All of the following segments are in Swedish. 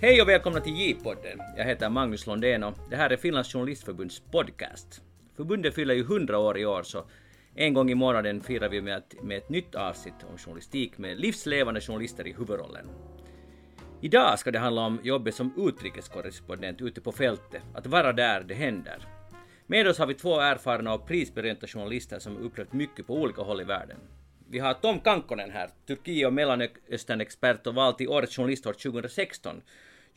Hej och välkomna till J-podden. Jag heter Magnus Londén och det här är Finlands journalistförbunds podcast. Förbundet fyller ju 100 år i år så en gång i månaden firar vi med, ett, med ett nytt avsnitt om journalistik med livslevande journalister i huvudrollen. Idag ska det handla om jobbet som utrikeskorrespondent ute på fältet, att vara där det händer. Med oss har vi två erfarna och prisberömda journalister som upplevt mycket på olika håll i världen. Vi har Tom Kankkonen här, Turkiet och Mellanöstern-expert och vald till Årets journalistår 2016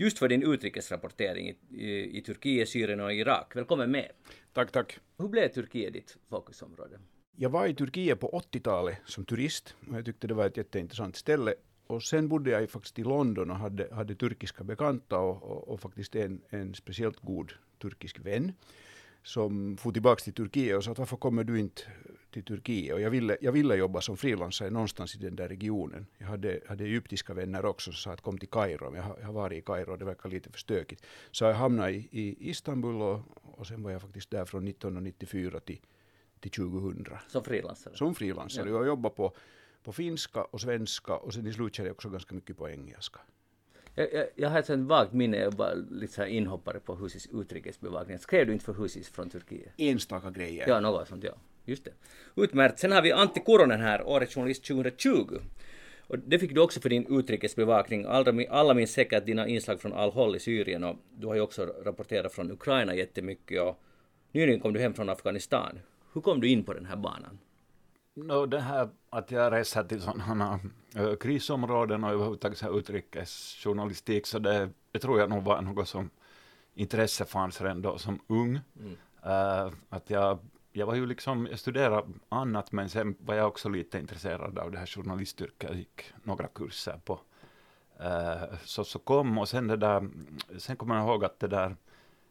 just för din utrikesrapportering i, i, i Turkiet, Syrien och Irak. Välkommen med. Tack, tack. Hur blev Turkiet ditt fokusområde? Jag var i Turkiet på 80-talet som turist och jag tyckte det var ett jätteintressant ställe. Och sen bodde jag faktiskt i London och hade, hade turkiska bekanta och, och, och faktiskt en, en speciellt god turkisk vän som for tillbaka till Turkiet och sa att varför kommer du inte till Turkiet? Och jag ville, jag ville jobba som frilansare någonstans i den där regionen. Jag hade, hade egyptiska vänner också som sa att kom till Kairo. Jag jag har varit i Kairo och det verkar lite för stökigt. Så jag hamnade i, i Istanbul och, och sen var jag faktiskt där från 1994 till, till 2000. Som frilansare? Som frilansare. Ja. Jag jobbade på, på finska och svenska och sen i slutet också ganska mycket på engelska. Jag, jag, jag har ett sånt vagt minne, jag var lite så inhoppare på Husis utrikesbevakning. Skrev du inte för Husis från Turkiet? Enstaka grejer. Ja, något sånt, ja. Just det. Utmärkt. Sen har vi Antti Kuronen här, Årets journalist 2020. Och det fick du också för din utrikesbevakning. Alla, alla minns säkert dina inslag från Al-Hol i Syrien och du har ju också rapporterat från Ukraina jättemycket och nyligen kom du hem från Afghanistan. Hur kom du in på den här banan? No, det här att jag reser till sådana uh, krisområden och överhuvudtaget utrikesjournalistik, så det, det tror jag nog var något som intresse fanns redan då som ung. Mm. Uh, att jag, jag var ju liksom, jag studerade annat, men sen var jag också lite intresserad av det här journalistyrket. Jag gick några kurser på. Uh, så, så kom och sen det där, sen kommer jag ihåg att det där,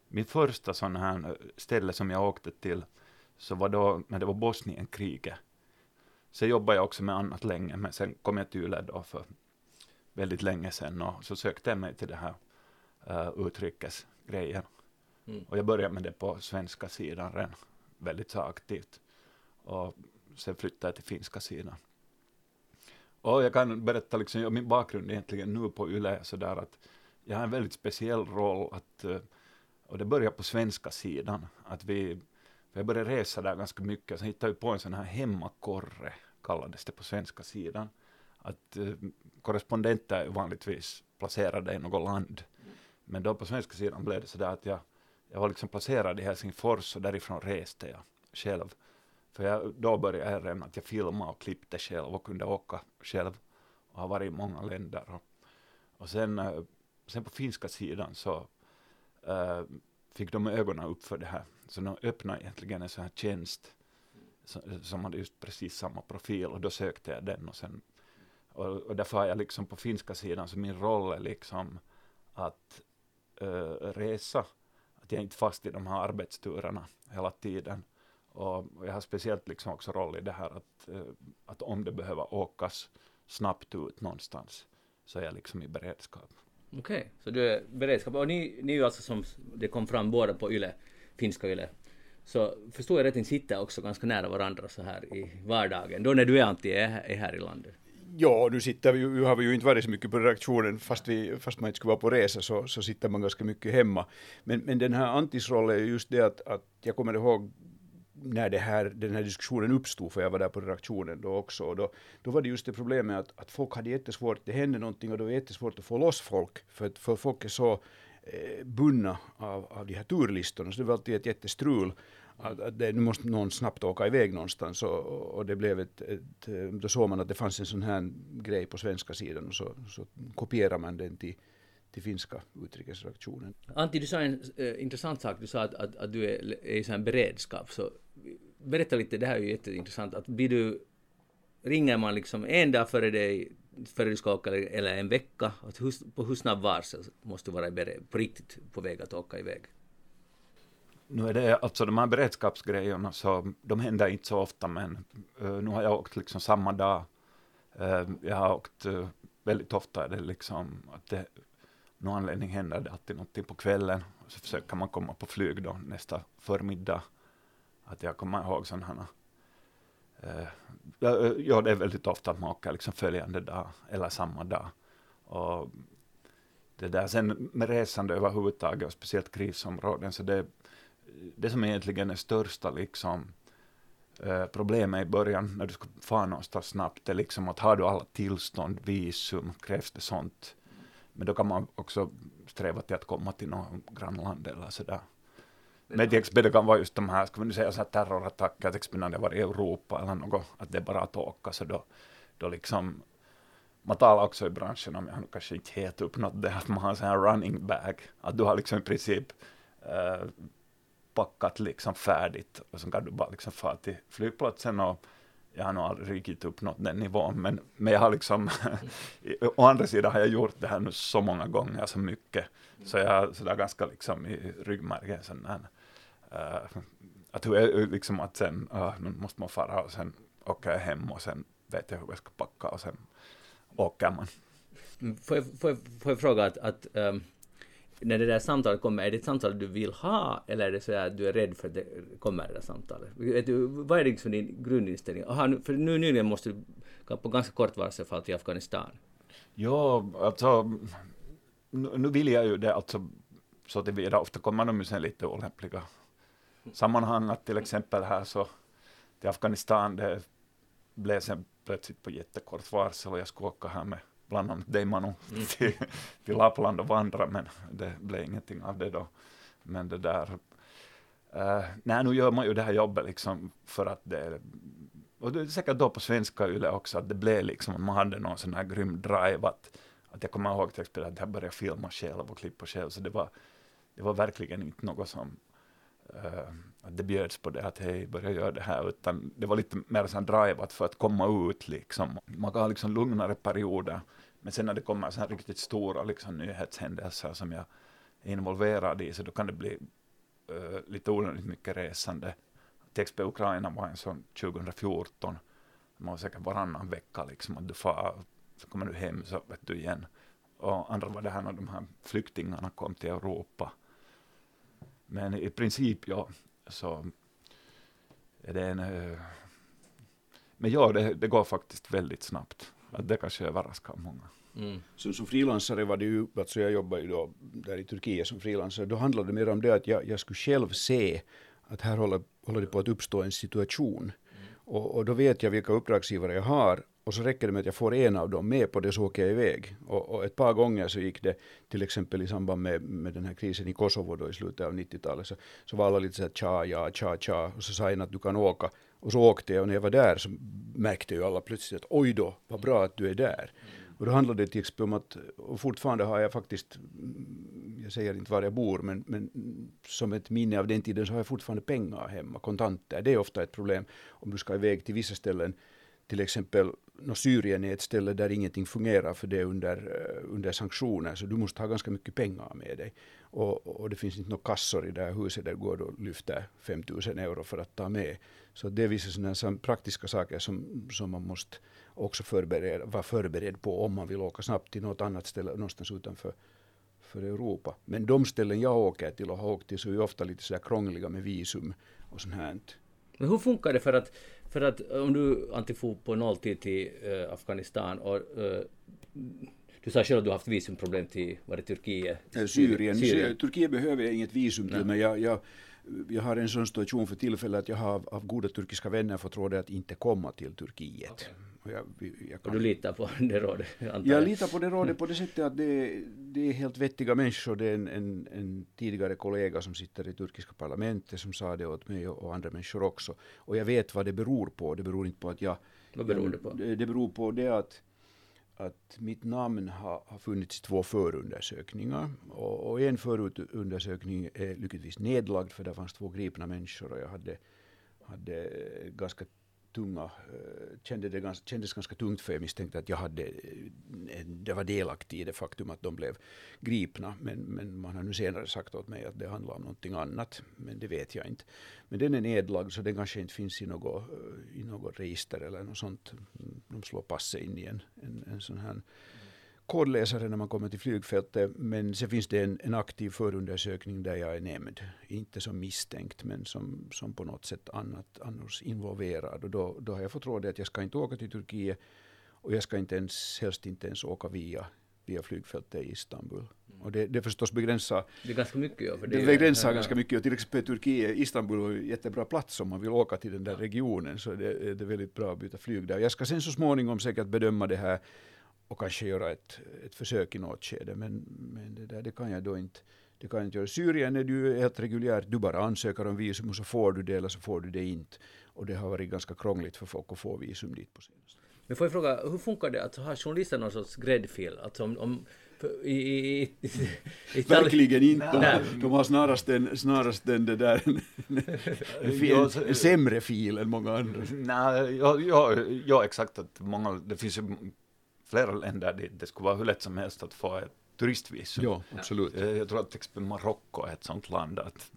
mitt första sån här ställe som jag åkte till, så var då när det var Bosnienkriget. Sen jobbade jag också med annat länge, men sen kom jag till YLE då för väldigt länge sedan och så sökte jag mig till det här uh, utrikesgrejen. Mm. Och jag började med det på svenska sidan redan väldigt så aktivt. Och sen flyttade jag till finska sidan. Och jag kan berätta liksom, min bakgrund egentligen nu på YLE sådär att jag har en väldigt speciell roll att, eh, och det börjar på svenska sidan, att vi för jag började resa där ganska mycket, så hittade vi på en sån här hemmakorre, kallades det på svenska sidan. Att eh, korrespondenter är vanligtvis placerade i något land. Men då på svenska sidan blev det så där att jag, jag var liksom placerad i Helsingfors och därifrån reste jag själv. För jag, då började jag redan att jag filmade och klippte själv och kunde åka själv. Och har varit i många länder. Och, och sen, eh, sen på finska sidan så äh, fick de ögonen upp för det här så de öppnade egentligen en sån här tjänst som hade just precis samma profil och då sökte jag den och sen och, och därför har jag liksom på finska sidan så min roll är liksom att uh, resa, att jag är inte fast i de här arbetsturerna hela tiden. Och, jag har speciellt liksom också roll i det här att, uh, att om det behöver åkas snabbt ut någonstans så är jag liksom i beredskap. Okej, okay, så du är beredskap. Och ni, ni är ju alltså som det kom fram båda på YLE finska yle. Så förstår jag rätt, ni sitter också ganska nära varandra så här i vardagen, då när du är Antti är, här i landet? Ja, nu sitter vi, nu har vi ju inte varit så mycket på redaktionen, fast, vi, fast man inte skulle vara på resa så, så sitter man ganska mycket hemma. Men, men den här Antis roll är just det att, att jag kommer ihåg när det här, den här diskussionen uppstod, för jag var där på redaktionen då också, och då, då var det just det problemet att, att folk hade jättesvårt, det hände någonting och det var jättesvårt att få loss folk, för, för folk är så Eh, bundna av, av de här turlistorna, så det var alltid ett jättestrul. Att, att det, nu måste någon snabbt åka iväg någonstans och, och det blev ett, ett, eh, då såg man att det fanns en sån här grej på svenska sidan och så, så kopierade man den till, till finska utrikesredaktionen. Antti, du sa en äh, intressant sak. Du sa att, att, att du är, är i sån beredskap. Så berätta lite, det här är ju jätteintressant. Att blir du, ringer man liksom en dag före dig före du ska åka eller en vecka? Att hur, på hur snabb varsel måste du vara på riktigt på väg att åka iväg? Nu är det alltså de här beredskapsgrejerna så de händer inte så ofta men uh, nu har jag åkt liksom samma dag. Uh, jag har åkt uh, väldigt ofta är det liksom att det någon anledning händer det alltid någonting på kvällen. Så försöker man komma på flyg då nästa förmiddag. Att jag kommer ihåg sådana Eh, gör eh, det är väldigt ofta att man åker liksom följande dag eller samma dag. Och det där. Sen med resande överhuvudtaget och speciellt krisområden, så det, det som egentligen är största liksom, eh, problemet i början när du ska fara någonstans snabbt är liksom att har du alla tillstånd, visum, krävs det sånt. Men då kan man också sträva till att komma till något grannland eller sådär. Men till kan vara just de här, ska man säga så här terrorattacker, till exempel det var i Europa eller något, att det är bara att åka, så då, då liksom man talar också i branschen om, jag har kanske inte helt uppnått det, att man har en här running bag, att du har liksom i princip äh, packat liksom färdigt och så kan du bara liksom fara till flygplatsen och jag har nog aldrig riktigt uppnått den nivån, men, men jag har liksom, å andra sidan har jag gjort det här nu så många gånger, så mycket, så jag har sådär ganska liksom i ryggmärgen sån uh, att hur är liksom att sen, uh, nu måste man fara och sen åker jag hem och sen vet jag hur jag ska packa och sen åker man. Mm, får jag, får jag, får jag fråga att, att um, när det där samtalet kommer, är det ett samtal du vill ha eller är det så att du är rädd för att det kommer det där samtalet? Vet du, vad är det liksom din grundinställning? Aha, för nu nyligen måste du på ganska kort varsel falla till Afghanistan. Ja, alltså nu vill jag ju det alltså så tillvida, ofta kommer de ju sen lite olämpliga sammanhang, att till exempel här så till Afghanistan, det blev sen plötsligt på jättekort varsel och jag skulle åka här med bland annat dig Manu mm. till, till Lappland och vandra, men det blev ingenting av det då. Men det där, uh, nej nu gör man ju det här jobbet liksom för att det, och det är säkert då på svenska YLE också, att det blev liksom, man hade någon sån här grym drive, att, att jag kommer ihåg till exempel att jag började filma själv och klippa själv, så det var, det var verkligen inte något som att det bjöds på det att hej, börja göra det här, utan det var lite mer sån drivat för att komma ut liksom. Man kan ha liksom lugnare perioder, men sen när det kommer så här riktigt stora liksom, nyhetshändelser som jag är involverad i, så då kan det bli uh, lite onödigt mycket resande. Till exempel Ukraina var en sån 2014, man var säkert varannan vecka liksom, att du far, så kommer du hem så vet du igen. Och andra var det här när de här flyktingarna kom till Europa. Men i princip, ja, så är det en... Eh, men ja, det, det går faktiskt väldigt snabbt. Att det kanske överraskar många. Mm. Så, som frilansare var det ju, alltså jag jobbar ju då där i Turkiet som frilansare, då handlade det mer om det att jag, jag skulle själv se att här håller, håller det på att uppstå en situation. Mm. Och, och, då vet jag vilka uppdragsgivare jag har och så räcker det med att jag får en av dem med på det så åker jag iväg. Och, och ett par gånger så gick det, till exempel i samband med, med den här krisen i Kosovo då i slutet av 90-talet, så, så var alla lite så här tja, ja, tja, tja, och så sa en att du kan åka. Och så åkte jag och när jag var där så märkte ju alla plötsligt att oj då, vad bra att du är där. Och då handlade det till exempel om att, och fortfarande har jag faktiskt, mm, jag säger inte var jag bor, men, men som ett minne av den tiden så har jag fortfarande pengar hemma, kontanter. Det är ofta ett problem om du ska iväg till vissa ställen till exempel no, Syrien är ett ställe där ingenting fungerar för det är under, eh, under sanktioner, så du måste ha ganska mycket pengar med dig. Och, och det finns inte några kassor i det här huset där du går och lyfter 5000 euro för att ta med. Så det är vissa sådana praktiska saker som, som man måste också förbereda, vara förberedd på om man vill åka snabbt till något annat ställe någonstans utanför för Europa. Men de ställen jag åker till och har åkt till så är ofta lite så krångliga med visum och sånt här. Men hur funkar det för att för att om du Antti for på nolltid till äh, Afghanistan och äh, du sa själv att du haft visumproblem till, var det Turkiet? Syrien. Syrien. Turkiet behöver jag inget visum till, men jag, jag, jag har en sån situation för tillfället att jag har av, av goda turkiska vänner fått rådet att inte komma till Turkiet. Okay. Och, jag, jag kan... och, du litar på det rådet? Jag. jag litar på det rådet på det sättet att det, det är helt vettiga människor. Det är en, en, en, tidigare kollega som sitter i turkiska parlamentet som sa det åt mig och, och, andra människor också. Och jag vet vad det beror på. Det beror inte på att jag... Vad beror det på? Det, det beror på det att att mitt namn har, har funnits i två förundersökningar. Och, och en förundersökning är lyckligtvis nedlagd för det fanns två gripna människor och jag hade, hade ganska tunga, eh, kände det ganska, kändes ganska tungt för jag misstänkte att jag hade, eh, det var delaktig i det faktum att de blev gripna. Men, men man har nu senare sagt åt mig att det handlar om någonting annat. Men det vet jag inte. Men den är nedlagd så den kanske inte finns i något, eh, i något register eller något sånt. De slår passet in i en, en, en sån här kodläsare när man kommer till flygfältet, men sen finns det en, en aktiv förundersökning där jag är nämnd. Inte som misstänkt, men som, som på något sätt annat, annars involverad. Och då, då har jag fått rådet att jag ska inte åka till Turkiet och jag ska inte ens, helst inte ens åka via, via flygfältet i Istanbul. Och det, det förstås begränsar, Det ganska mycket ja, för det begränsar ganska mycket. Och till exempel Turkiet, Istanbul är en jättebra plats om man vill åka till den där regionen. Så det, det är väldigt bra att byta flyg där. Jag ska sen så småningom säkert bedöma det här och kanske göra ett, ett försök i något skede. Men, men det, där, det kan jag då inte. Det kan jag inte göra. Syrien är det ju helt reguljärt. Du bara ansöker om visum och så får du det eller så får du det inte. Och det har varit ganska krångligt för folk att få visum dit på senaste. Men får jag fråga, hur funkar det att ha journalister någon sorts gräddfil? Alltså om, om i, i, i, i, Verkligen inte. De, de har snarast en, snarast en, det där, en, en, en sämre fil än många andra. Nej, ja, ja, ja, exakt. Att många, det finns ju flera länder dit det skulle vara hur lätt som helst att få ett turistvisum. Ja, absolut. Eh, Jag tror att exempel Marocko är ett sånt land att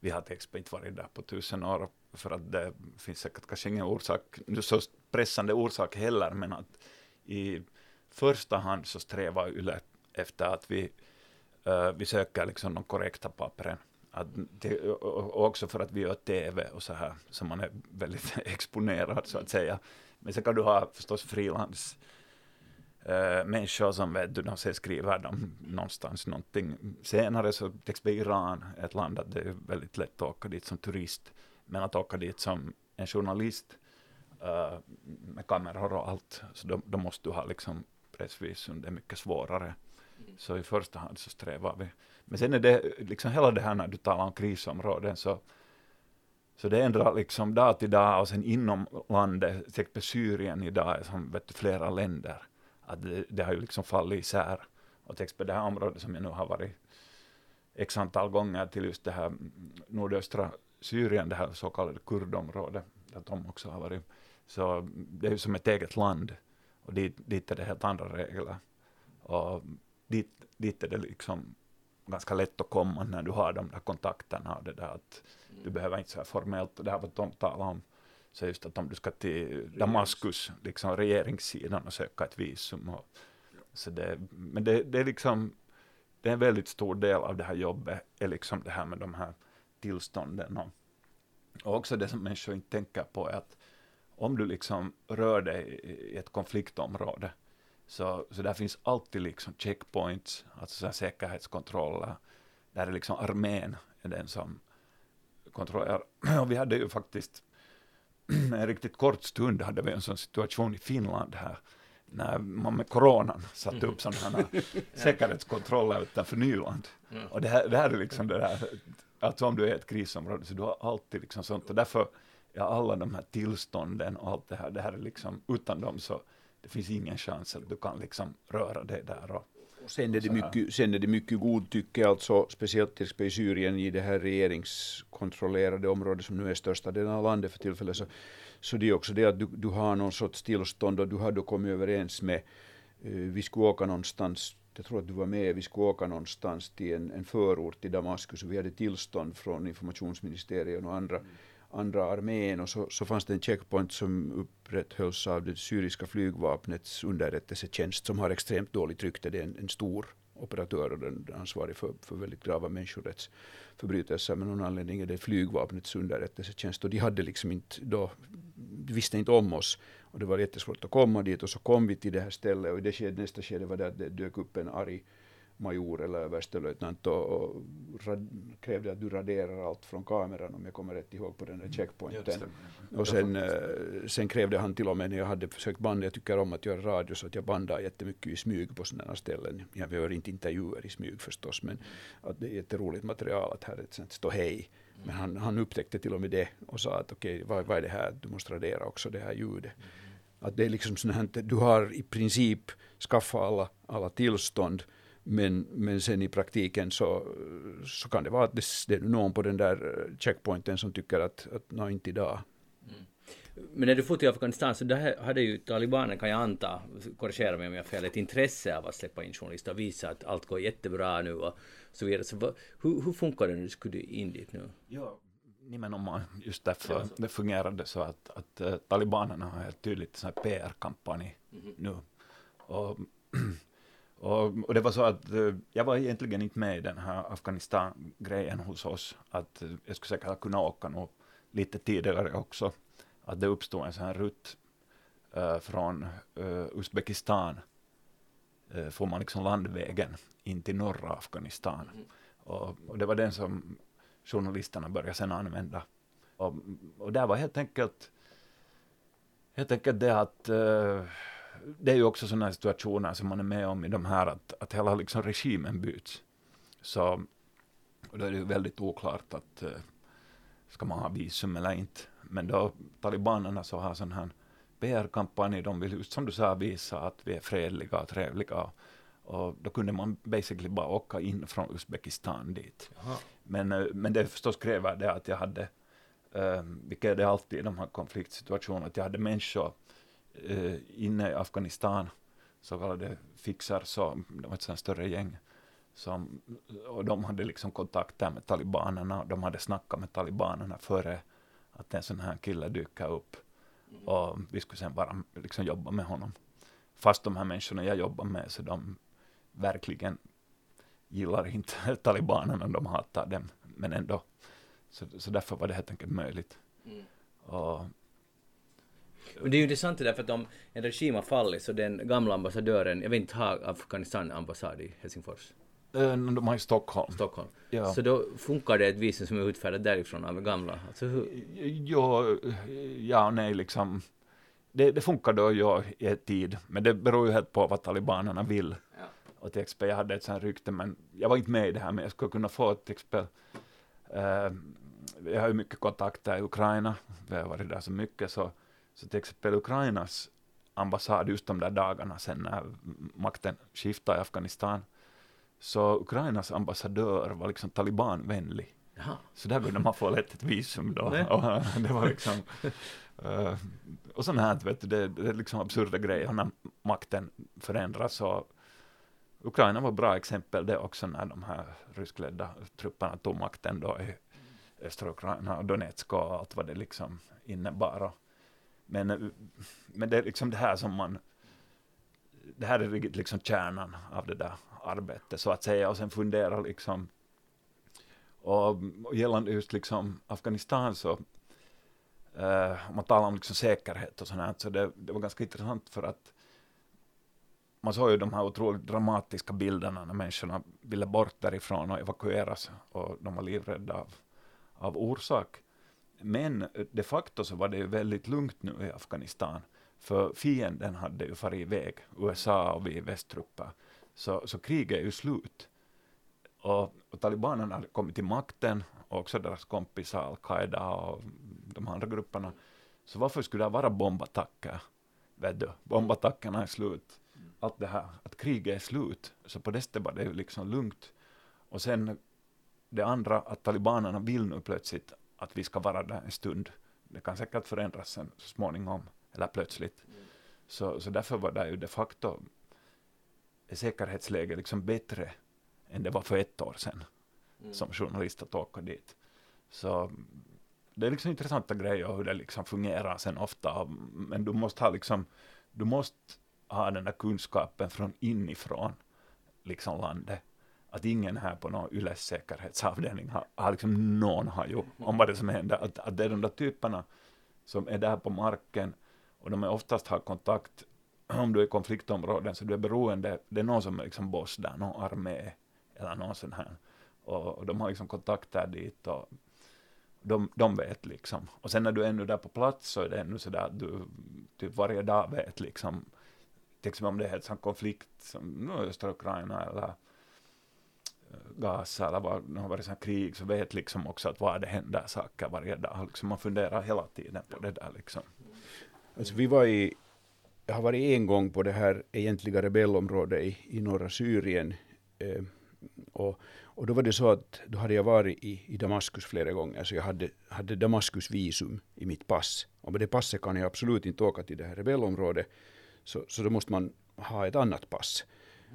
vi har till exempel inte varit där på tusen år för att det finns säkert kanske ingen orsak, nu så pressande orsak heller, men att i första hand så strävar Yle efter att vi, uh, vi söker liksom de korrekta pappren. Att och också för att vi gör TV och så här, så man är väldigt exponerad så att säga. Men så kan du ha förstås frilans uh, människor som vet du, de ser skriver de någonstans någonting. Senare så till exempel Iran är ett land att det är väldigt lätt att åka dit som turist. Men att åka dit som en journalist uh, med kameror och allt, så då, då måste du ha liksom pressvisum, det är mycket svårare. Så i första hand så strävar vi. Men sen är det liksom hela det här när du talar om krisområden så så det ändrar liksom dag till dag och sen inom landet, till exempel Syrien idag som vet du, flera länder. Att det, det har ju liksom fallit isär. Och det här området som jag nu har varit x antal gånger till just det här nordöstra Syrien, det här så kallade kurdområdet, där de också har varit. Så det är ju som ett eget land. Och dit, dit är det helt andra regler. Och dit, dit är det liksom ganska lätt att komma när du har de där kontakterna och det där att du behöver inte så här formellt, det här var de talar om, så just att om du ska till Damaskus, liksom regeringssidan och söka ett visum. Och, så det, men det, det är liksom, det är en väldigt stor del av det här jobbet, är liksom det här med de här tillstånden. Och, och också det som människor inte tänker på är att om du liksom rör dig i ett konfliktområde, så, så där finns alltid liksom checkpoints, alltså så säkerhetskontroller, där är liksom armén är den som kontrollerar. Och vi hade ju faktiskt en riktigt kort stund hade vi en sån situation i Finland här, när man med coronan satte upp sådana här säkerhetskontroller utanför Nyland. Och det här, det här är liksom det där, alltså om du är ett krisområde så du har alltid liksom sånt, och därför ja, alla de här tillstånden och allt det här, det här är liksom, utan dem så det finns ingen chans att du kan liksom röra dig där. Och, och sen, är det mycket, sen är det mycket godtycke, alltså speciellt till exempel i Syrien i det här regeringskontrollerade området som nu är största delen av landet för tillfället. Så, så det är också det att du, du har någon sorts tillstånd och du har då kommit överens med, uh, vi skulle åka någonstans jag tror att du var med, vi skulle åka någonstans till en, en förort till Damaskus och vi hade tillstånd från informationsministeriet och andra mm andra armén och så, så fanns det en checkpoint som upprätthölls av det syriska flygvapnets underrättelsetjänst som har extremt dåligt rykte. Det är en, en stor operatör och den är ansvarig för, för väldigt grava människorättsförbrytelser. Men någon anledning är det flygvapnets underrättelsetjänst och de hade liksom inte då, visste inte om oss. Och det var jättesvårt att komma dit och så kom vi till det här stället och i det skede, nästa skede var det att det dök upp en arg major eller överstelöjtnant och, och rad, krävde att du raderar allt från kameran om jag kommer rätt ihåg på den där checkpointen. Och sen, eh, sen krävde han till och med när jag hade försökt banda, jag tycker om att göra radio så att jag bandar jättemycket i smyg på sådana ställen. Jag gör inte intervjuer i smyg förstås men att det är jätteroligt material att här är ett sånt ståhej. Men han, han upptäckte till och med det och sa att okej, okay, vad, vad är det här, du måste radera också det här ljudet. Att det är liksom sånt här, du har i princip skaffat alla, alla tillstånd men, men sen i praktiken så, så kan det vara att det, det är någon på den där checkpointen som tycker att, att no, inte idag. Mm. Men när du får till Afghanistan så där hade ju talibanerna, kan jag anta, korrigera mig om jag har fel, ett intresse av att släppa in journalister och visa att allt går jättebra nu och så vidare. Så hur, hur funkar det när du skulle in dit nu? Ja, just därför ja, det fungerade så att, att uh, talibanerna har helt tydligt en PR-kampanj mm -hmm. nu. Och Och, och, det var så att uh, jag var egentligen inte med i den här Afghanistan-grejen hos oss. Att uh, jag skulle säkert kunna åka nog lite tidigare också. Att det uppstod en sån här rutt uh, från Uzbekistan eh, får man liksom landvägen in till norra Afghanistan. Mm. Och, och det var den som journalisterna började sen använda. Och, och där var helt enkelt, helt enkelt det att det är ju också sådana situationer som man är med om i de här, att, att hela liksom regimen byts. Så och då är det ju väldigt oklart att uh, ska man ha visum eller inte. Men då talibanerna så har sån här PR-kampanj, de vill just som du sa visa att vi är fredliga och trevliga. Och då kunde man basically bara åka in från Uzbekistan dit. Jaha. Men, eh, men det förstås kräver det att jag hade, uh, vilket är det alltid i de här konfliktsituationerna, att jag hade människor inne i Afghanistan, så kallade fixar, så, det var ett sånt större gäng, som, och de hade liksom kontakter med talibanerna, de hade snackat med talibanerna före att en sån här kille dyker upp. Och vi skulle sen bara liksom jobba med honom. Fast de här människorna jag jobbar med, så de verkligen gillar inte talibanerna, de hatar dem, men ändå. Så, så därför var det helt enkelt möjligt. Mm. Och, Och det är ju intressant det där för att om en regim har fallit så den gamla ambassadören, jag vet inte, har Afghanistan ambassad i Helsingfors, eh, de har i Stockholm. Stockholm. Ja. Så då funkar det ett visum som är utfärdat därifrån av gamla. Alltså hur, ja och nej liksom. Det, det funkar då ja, i ett tid, men det beror ju helt på vad talibanerna vill. Ja. Och till exempel, jag hade ett sånt rykte, men jag var inte med i det här, men jag skulle kunna få till exempel, eh, jag har ju mycket kontakter i Ukraina, vi har varit där så mycket, så, så till exempel Ukrainas ambassad just de där dagarna sen när makten skiftade i Afghanistan, så Ukrainas ambassadör var liksom talibanvänlig. Jaha. Så där kunde man få lätt ett visum då. Och, det var liksom, eh, och sånt här, vet du, det, det är liksom absurda grejer när makten förändras. Och Ukraina var ett bra exempel det också när de här ryskledda trupperna tog makten då i östra Ukraina och Donetsk och allt vad det liksom innebar. Och, men, eh, men det är liksom det här som man, det här är liksom kärnan av det där arbetet så att säga och sen fundera liksom och, och gällande just liksom Afghanistan så, Uh, om man talar om liksom säkerhet och sånt här, så det, det var ganska intressant för att man såg ju de här otroligt dramatiska bilderna när människorna ville bort därifrån och evakueras och de var livrädda av, av orsak. Men eh, de facto så var det ju väldigt lugnt nu i Afghanistan, för fienden hade ju farit iväg, USA och vi västtrupper, så, så kriget är ju slut. Och, och talibanerna hade kommit till makten, och också deras kompisar al-Qaida och de andra grupperna. Så varför skulle det vara bombattacker? Vet du, bombattackerna är slut. Allt det här, att kriget är slut. Så på det stället var det ju liksom lugnt. Och sen det andra, att talibanerna vill nu plötsligt att vi ska vara där en stund. Det kan säkert förändras sen så småningom, eller plötsligt. Så, så därför var det ju de facto säkerhetsläget liksom bättre än det var för ett år sedan Mm. som journalist att åka dit. Så det är liksom intressanta grejer hur det liksom fungerar sen ofta, men du måste ha liksom, du måste ha den där kunskapen från inifrån liksom landet. Att ingen här på någon Yles säkerhetsavdelning har, har liksom någon har ju om vad det som händer. Att, att det är de där typerna som är där på marken och de är oftast har kontakt om du är i konfliktområden så du är beroende, det är någon som är liksom boss där, någon armé eller någon sån här. Och, och de har liksom kontakter dit och de, de vet liksom. Och sen när du är ännu där på plats så är det ännu sådär att du typ varje dag vet liksom, till exempel om det är en konflikt som nu östra Ukraina eller Gaza eller vad, det har varit sån krig så vet liksom också att vad det händer saker varje dag. Liksom man funderar hela tiden på det där liksom. Alltså vi var i, jag har varit en gång på det här egentliga rebellområdet i, i norra Syrien. Eh, och, och då var det så att då hade jag varit i, i Damaskus flera gånger, så jag hade, hade Damaskus visum i mitt pass. Och med det passet kan jag absolut inte åka till det här rebellområdet, så, så då måste man ha ett annat pass.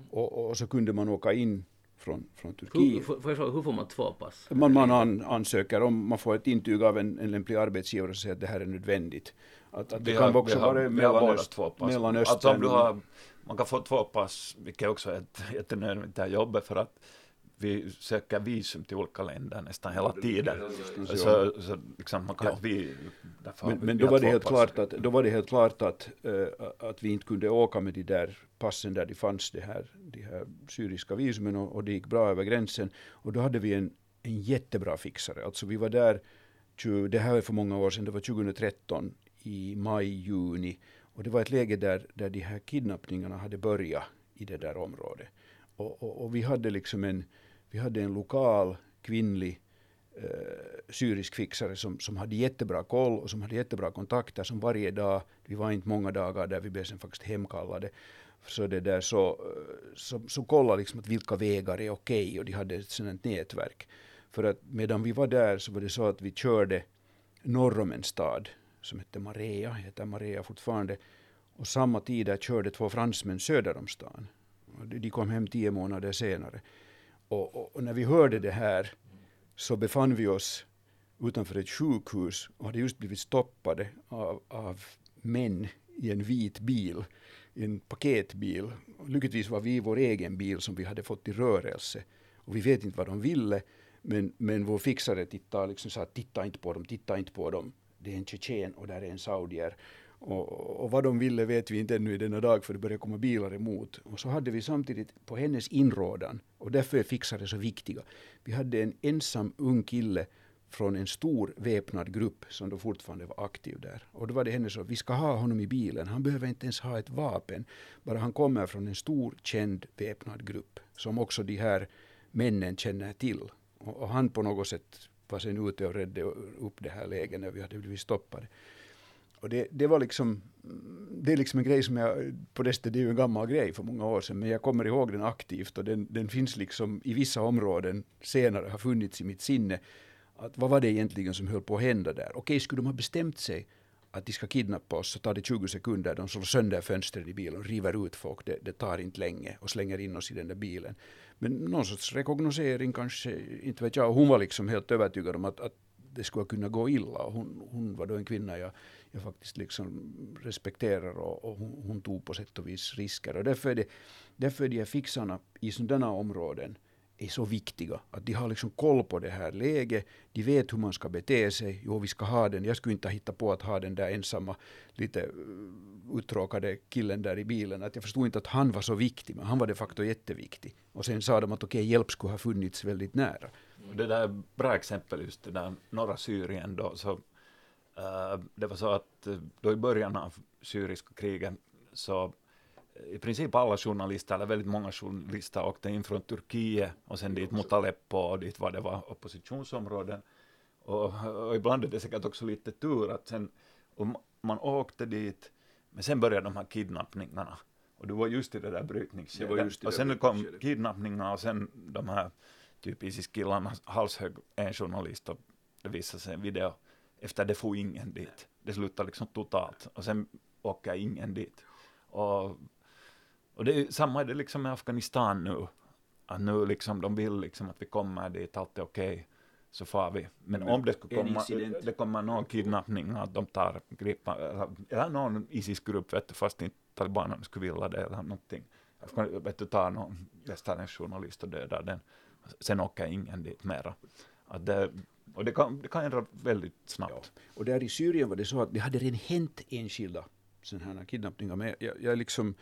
Och, och så kunde man åka in från, från Hur, Turkiet. jag fråga, hur får man två pass? Man, man an, ansöker om man får ett intyg av en, en lämplig arbetsgivare som säger att det här är nödvändigt. Att, att det kan har, också vara Mellanöst, två pass. Mellanöstern. Alltså om du har, man kan få två pass, vilket också är ett jättenödvändigt jobbet, för att vi söker visum till olika länder nästan hela tiden. Så, så liksom, man kan, vi, men, men då, var det helt klart att, då var det helt klart att, uh, att vi inte kunde åka med de där passen där det fanns det här, de här syriska visumen och, och det gick bra över gränsen. Och då hade vi en, en jättebra fixare. Alltså vi var där, det här var för många år sedan, det var 2013 i maj, juni. Och det var ett läge där, där de här kidnappningarna hade börjat i det där området. Och, och, och vi hade liksom en, vi hade en lokal kvinnlig eh, syrisk fixare som, som hade jättebra koll och som hade jättebra kontakter som varje dag, vi var inte många dagar där vi blev sen faktiskt hemkallade, så det där så, eh, så, så kolla liksom att vilka vägar är okej okay, och de hade ett sådant nätverk. För att medan vi var där så var det så att vi körde norr om en stad som hette Marea, heter Marea fortfarande, och samma tid där körde två fransmän söder om stan. De kom hem tio månader senare. Och, och, och, när vi hörde det här så befann vi oss utanför ett sjukhus och hade just blivit stoppade av, av män i en vit bil, i en paketbil. Lyckligtvis var vi i vår egen bil som vi hade fått i rörelse. Och vi vet inte vad de ville, men, men vår fixare tittade liksom sa titta inte på dem, titta inte på dem. Det är en tjetjen och där är en saudier. Och, och, vad de ville vet vi inte ännu i denna dag för det började komma bilar emot. Och så hade vi samtidigt på hennes inrådan, och därför är fixare så viktiga, vi hade en ensam ung kille från en stor väpnad grupp som då fortfarande var aktiv där. Och då var det henne så, vi ska ha honom i bilen, han behöver inte ens ha ett vapen, bara han kommer från en stor känd väpnad grupp som också de här männen känner till. Och, och han på något sätt var sen ute och redde upp det här läget när vi hade blivit stoppade. Och det, det var liksom, det är liksom en grej som jag, på det stället, det är ju en gammal grej för många år sedan, men jag kommer ihåg den aktivt och den, den finns liksom i vissa områden senare, har funnits i mitt sinne. Att vad var det egentligen som höll på att hända där? Okej, skulle de ha bestämt sig att de ska kidnappa oss så tar det 20 sekunder, de slår sönder fönstret i bilen, river ut folk, det, det, tar inte länge och slänger in oss i den där bilen. Men någon sorts rekognosering kanske, inte vet jag, hon var liksom helt övertygad om att, att det skulle kunna gå illa. Och hon, hon var då en kvinna jag, jag faktiskt liksom respekterar och, och hon, hon, tog på sätt och vis risker. Och därför är, det, därför är de här fixarna i sådana områden är så viktiga. Att de har liksom koll på det här läget. De vet hur man ska bete sig. Jo, vi ska ha den. Jag skulle inte hitta på att ha den där ensamma, lite eh, uttråkade killen där i bilen. Att jag förstod inte att han var så viktig, men han var de facto jätteviktig. Och sen sa de att okej, okay, hjälp skulle ha funnits väldigt nära. Det där är bra exempel just det där norra Syrien då. Så, det var så att uh, då i början av syriska krigen så i princip alla journalister, eller väldigt många journalister åkte in från Turkiet och sen dit mot Aleppo och dit var det var oppositionsområden. Och, och ibland är det säkert också lite tur att sen, man åkte dit, men sen började de här kidnappningarna. Och du var just i det där brytningsskedet. Och sen kom kidnappningarna och sen de här typ Isis-killarna halshögg en journalist och det visade sig en video. Efter det får ingen dit. Det slutade liksom totalt. Och sen åker ingen dit. Och och det är, samma är det liksom med Afghanistan nu. Att nu liksom de vill liksom att vi kommer dit, allt är okej. Okay, så far vi. Men, om det skulle komma, det kommer någon kidnappning, att de tar, gripa, eller, eller någon Isis-grupp, vet du, fast inte talibanerna skulle vilja det eller någonting. Vet du, tar någon västerländsk journalist och dödar den. Sen åker ingen dit mera. Att det, och det kan, det kan ändra väldigt snabbt. Ja. Och där i Syrien var det så att det hade redan hänt enskilda sådana här kidnappningar. Men jag, jag liksom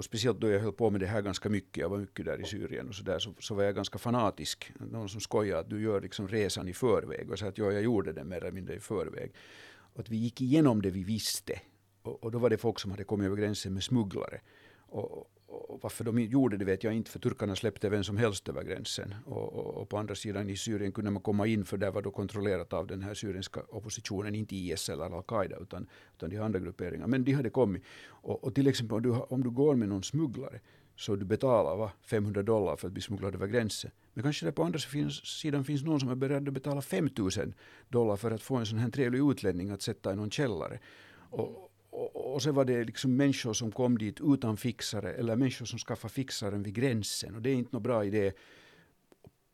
och speciellt då jag höll på med det här ganska mycket, jag var mycket där i Syrien och så där, så, så var jag ganska fanatisk. Någon som skojade att du gör liksom resan i förväg och sa att ja, jag gjorde den mer eller mindre i förväg. Och att vi gick igenom det vi visste. Och, och, då var det folk som hade kommit över gränsen med smugglare. Och, och varför de gjorde det vet jag inte, för turkarna släppte vem som helst över gränsen. Och, och, och, på andra sidan i Syrien kunde man komma in, för där var då kontrollerat av den här syriska oppositionen, inte IS eller al-Qaida, utan, utan de andra grupperingarna. Men de hade kommit. Och, och till exempel om du, om du går med någon smugglare, så du betalar va, 500 dollar för att bli smugglad över gränsen. Men kanske det på andra sidan finns någon som är beredd att betala 5000 dollar för att få en sån här trevlig utlänning att sätta i någon källare. Och, och, och sen var det liksom människor som kom dit utan fixare eller människor som skaffade fixaren vid gränsen. Och det är inte någon bra idé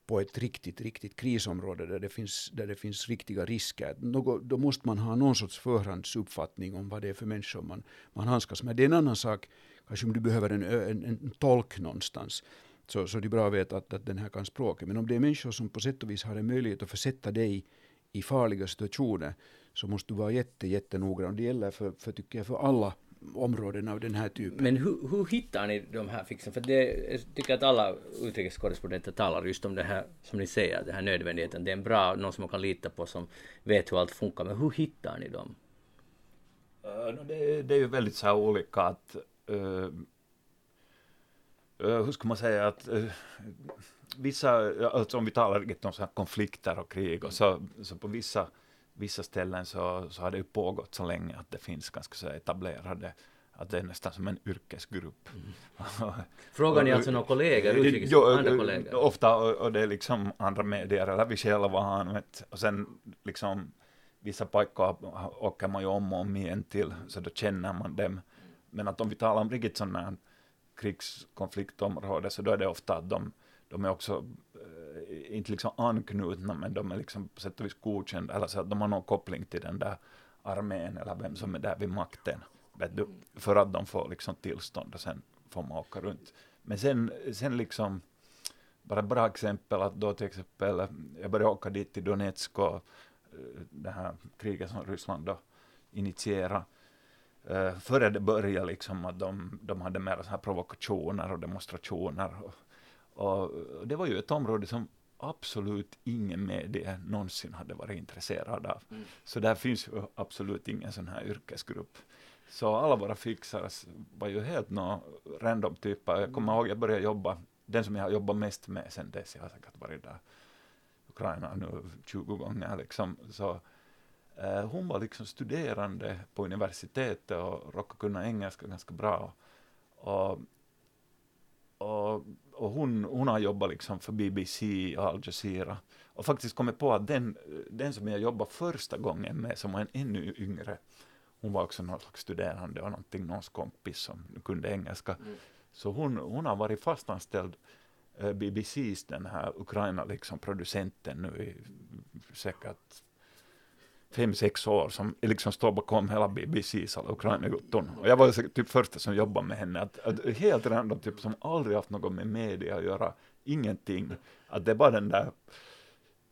på ett riktigt, riktigt krisområde där det finns, där det finns riktiga risker. Något, då måste man ha någon sorts förhandsuppfattning om vad det är för människor man, man handskas med. Det är en annan sak, kanske om du behöver en, en, en tolk någonstans. så, så det är bra att veta att, att den här kan språket. Men om det är människor som på sätt och vis har en möjlighet att försätta dig i farliga situationer så måste du vara jätte, jättenoggrann. Det gäller för, för, tycker jag, för alla områden av den här typen. Men hur, hur hittar ni de här fixen? För det, jag tycker att alla utrikeskorrespondenter talar just om det här, som ni säger, det här nödvändigheten. Det är en bra, någon som man kan lita på som vet hur allt funkar. Men hur hittar ni dem? Uh, det, det, är ju väldigt så här olika att uh, uh, hur ska man säga att vissa, alltså om vi talar om så här konflikter och krig och så, så på vissa vissa ställen så, så har det ju pågått så länge att det finns ganska så etablerade att det är nästan som en yrkesgrupp. Mm. Frågar ni alltså några kollegor, utrikes, jo, andra kollegor? Ofta, och, och, det är liksom andra medier, eller vi själva har använt, och sen liksom vissa pojkar åker man ju om och om igen till, så då känner man dem. Men att om vi talar om riktigt sådana krigskonfliktområden, så då är det ofta att de, de är också Eh, inte liksom anknutna, men de är liksom på sätt och vis godkända, eller så att de har någon koppling till den där armén eller vem som är där vid makten. Du, för att de får liksom tillstånd och sen får man åka runt. Men sen, sen liksom, bara ett bra exempel att då till exempel, jag började åka dit till Donetsk och eh, det här kriget som Ryssland då initierade. Uh, före det började liksom att de, de hade mer så här provokationer och demonstrationer. Och, och det var ju ett område som absolut ingen media någonsin hade varit intresserad av. Mm. Så där finns ju absolut ingen sån här yrkesgrupp. Så alla våra fixare var ju helt några random typer. Jag kommer ihåg, jag började jobba, den som jag har jobbat mest med sen dess, jag har säkert varit där Ukraina nu 20 gånger liksom, så eh, hon var liksom studerande på universitetet och råkade kunna engelska ganska bra. Och, och och hon, hon har jobbat liksom för BBC och Al Jazeera. Och faktiskt kommit på att den, den som jag jobbade första gången med, som var en ännu yngre, hon var också någon slags studerande och någonting, någons kompis som kunde engelska. Mm. Så hon, hon har varit fastanställd eh, BBCs den här Ukraina liksom producenten nu i säkert fem, sex år som liksom står bakom hela BBCs alla Ukraina-jutton. Och jag var typ första som jobbade med henne. Att, att helt random, typ som aldrig haft något med media att göra, ingenting. Att det är bara den där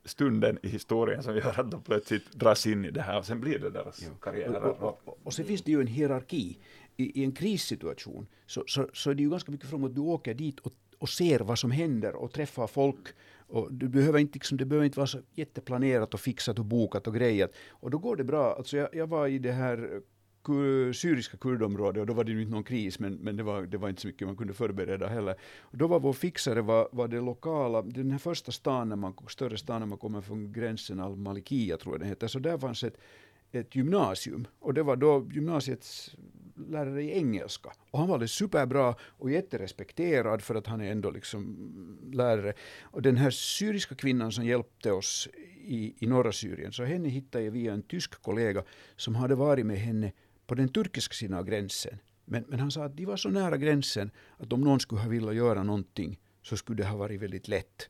stunden i historien som gör att de plötsligt dras in i det här och sen blir det deras ja. karriärer. Och, och, och, och sen finns det ju en hierarki. I, i en krissituation så, så, så är det ju ganska mycket från att du åker dit och, och ser vad som händer och träffar folk och du behöver inte, liksom, det behöver inte vara så jätteplanerat och fixat och bokat och grejat. Och då går det bra. Alltså jag, jag var i det här kur, syriska kurdområdet och då var det ju inte någon kris men, men det, var, det var inte så mycket man kunde förbereda heller. Och då var vår fixare var, var det lokala, den här första stan, när man, större stan när man kommer från gränsen, Al-Malikia tror jag den heter, så där fanns ett, ett gymnasium. Och det var då gymnasiets lärare i engelska. Och han var alldeles superbra och jätterespekterad för att han är ändå liksom lärare. Och den här syriska kvinnan som hjälpte oss i, i norra Syrien, så henne hittade jag via en tysk kollega som hade varit med henne på den turkiska sidan av gränsen. Men, men han sa att de var så nära gränsen att om någon skulle ha velat göra någonting så skulle det ha varit väldigt lätt.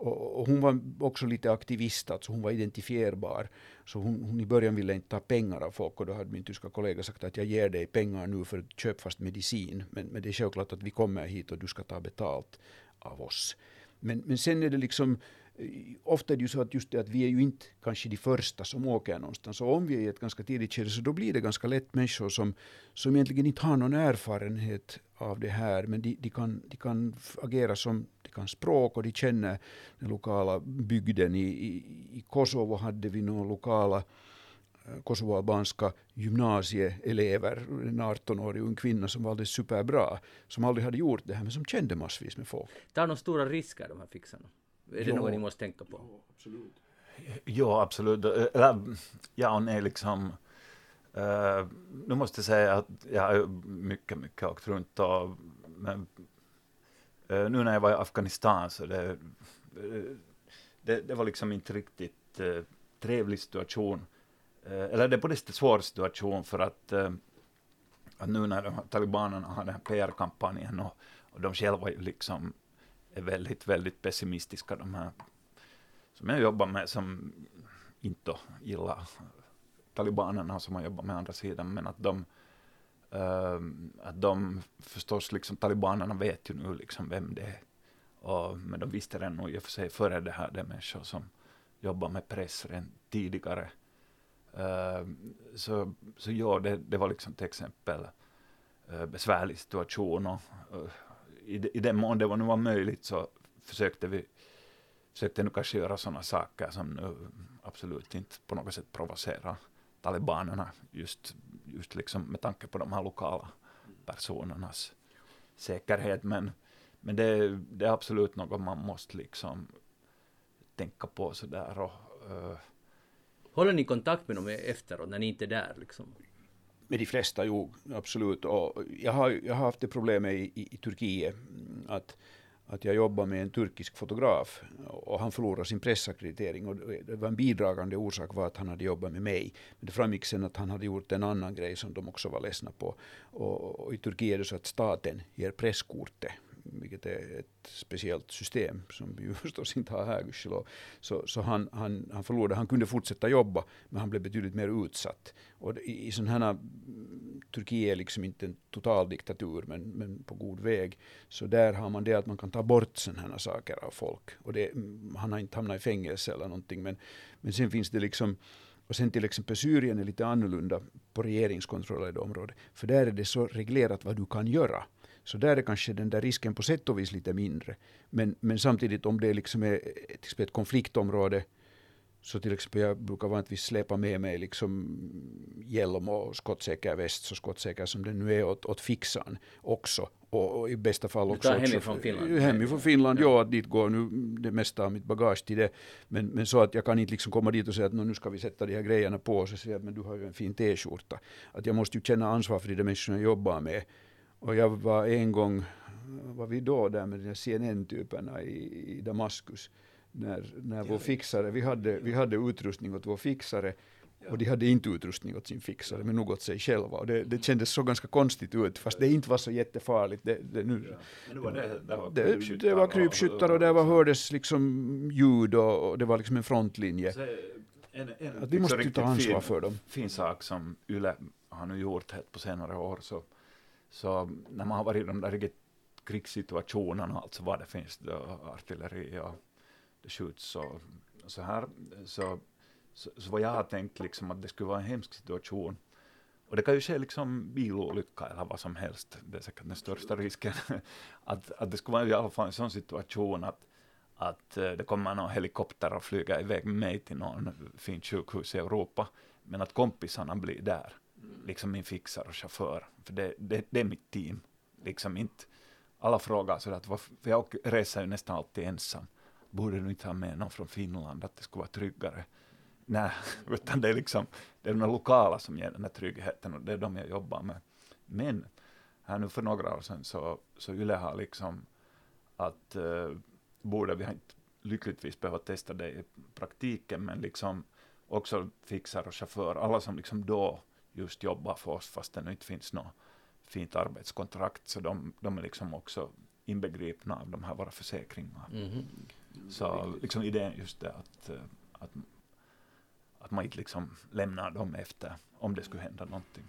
Och, och, hon var också lite aktivist, alltså hon var identifierbar. Så hon, hon, i början ville inte ta pengar av folk och då hade min tyska kollega sagt att jag ger dig pengar nu för att köpa fast medicin. Men, men det är självklart att vi kommer hit och du ska ta betalt av oss. Men, men sen är det liksom eh, ofta är det ju så att just det att vi är ju inte kanske de första som åker någonstans. Och om vi är i ett ganska tidigt skede så då blir det ganska lätt människor som, som egentligen inte har någon erfarenhet av det här. Men de, de, kan, de kan agera som, kan språk och de känner den lokala bygden. I, i, i Kosovo hade vi några lokala eh, kosovoalbanska gymnasieelever, en 18-årig ung kvinna som var alldeles superbra, som aldrig hade gjort det här men som kände massvis med folk. Tar de stora risker de här fixarna? Är det jo. något ni måste tänka på? Jo, absolut. Ja, absolut. Ja och nej, liksom. Uh, nu måste jag säga att jag har mycket, mycket åkt runt och men, uh, nu när jag var i Afghanistan så det, eh, det, det var liksom inte riktigt uh, trevlig situation. Uh, eller det är på det sättet svår situation för att, att nu när de, talibanerna har den här PR-kampanjen och, och de själva liksom är väldigt, väldigt pessimistiska, de här som jag jobbar med, som inte gillar talibanerna som man jobbar med andra sidan, men att de, uh, Ehm, att de förstås, liksom talibanerna vet ju nu liksom vem det är Och, men de visste redan nog i och för sig före det här, det är människor som jobbar med press redan tidigare. Uh, så, så ja, det, det var liksom till exempel uh, besvärlig situation och uh, i, i den mån det var, nu var möjligt så försökte vi försökte nu kanske göra sådana saker som nu absolut inte på något sätt provocerar talibanerna just, just liksom med tanke på de här lokala personernas säkerhet. Men, men det, det är absolut något man måste liksom tänka på sådär. Och, uh, Håller ni kontakt med dem efteråt när ni inte är där? Liksom? Med de flesta, jo, absolut. Och jag, har, jag har haft det problemet i, i, i Turkiet att att jag jobbar med en turkisk fotograf och han förlorade sin pressackreditering och det var en bidragande orsak var att han hade jobbat med mig. Men det framgick sen att han hade gjort en annan grej som de också var ledsna på. Och, och i Turkiet är det så att staten ger presskortet vilket är ett speciellt system som vi förstås inte har här gudskelov. Så, så han, han, han förlorade, han kunde fortsätta jobba men han blev betydligt mer utsatt. Och i, i sådana här, mm, Turkiet är liksom inte en total diktatur men, men på god väg. Så där har man det att man kan ta bort sådana här saker av folk. Och det, mm, han har inte hamnat i fängelse eller någonting men, men sen finns det liksom och sen till exempel Syrien är lite annorlunda på regeringskontrollerade områden. För där är det så reglerat vad du kan göra. Så där är kanske den där risken på sätt och vis lite mindre. Men, men samtidigt om det liksom är ett, ett konfliktområde så till exempel jag brukar vanligtvis släpa med mig liksom hjälm och skottsäker väst, så skottsäker som den nu är åt, åt fixan också. Och, och i bästa fall också... Du tar hemifrån Finland? Hemifrån Finland, ja. att dit går nu det mesta av mitt bagage till det. Men, men så att jag kan inte liksom komma dit och säga att nu ska vi sätta de här grejerna på och så säga men du har ju en fin t-skjorta. Att jag måste ju känna ansvar för de människorna jag jobbar med. Och jag var en gång, var vi då där med de CNN-typerna i, i Damaskus, när, när vår fixare, vi hade, vi hade utrustning åt vår fixare och de hade inte utrustning åt sin fixare, men nog åt sig själva. Och det, det kändes så ganska konstigt ut, fast det inte var så jättefarligt. Det, det, nu, det, var, det, det, var det, det var krypskyttar och det var, hördes liksom ljud och, och det var liksom en frontlinje. Så en, en, att vi måste ju ta ansvar fin, för dem. Fin sak som Yle har nu gjort på senare år, så så när man har varit i de där krigssituationerna, alltså var det finns då, artilleri och det skjuts och så här, så, så, så vad jag har tänkt liksom att det skulle vara en hemsk situation. Och det kan ju ske liksom bilolycka eller vad som helst, det är säkert den största risken. att, att det skulle vara i alla fall en sån situation att, att eh, det kommer någon helikopter och flyga iväg med mig till någon fint sjukhus i Europa, men att kompisarna blir där liksom min fixare och chaufför. För det, det, det är mitt team. Liksom inte, alla frågar så att, för jag reser ju nästan alltid ensam. Borde du inte ha med någon från Finland, att det skulle vara tryggare? Nej, utan det är liksom, det är de lokala som ger den här tryggheten och det är de jag jobbar med. Men här nu för några år sedan så, så Yle har liksom att eh, borde vi har inte lyckligtvis behöva testa det i praktiken, men liksom också fixar och chaufför, alla som liksom då just jobbar för oss fast det inte finns något fint arbetskontrakt. Så de, de är liksom också inbegripna av de här våra försäkringar. Mm. Så liksom idén just det att, eh, att, att man inte liksom lämnar dem efter om det skulle hända någonting.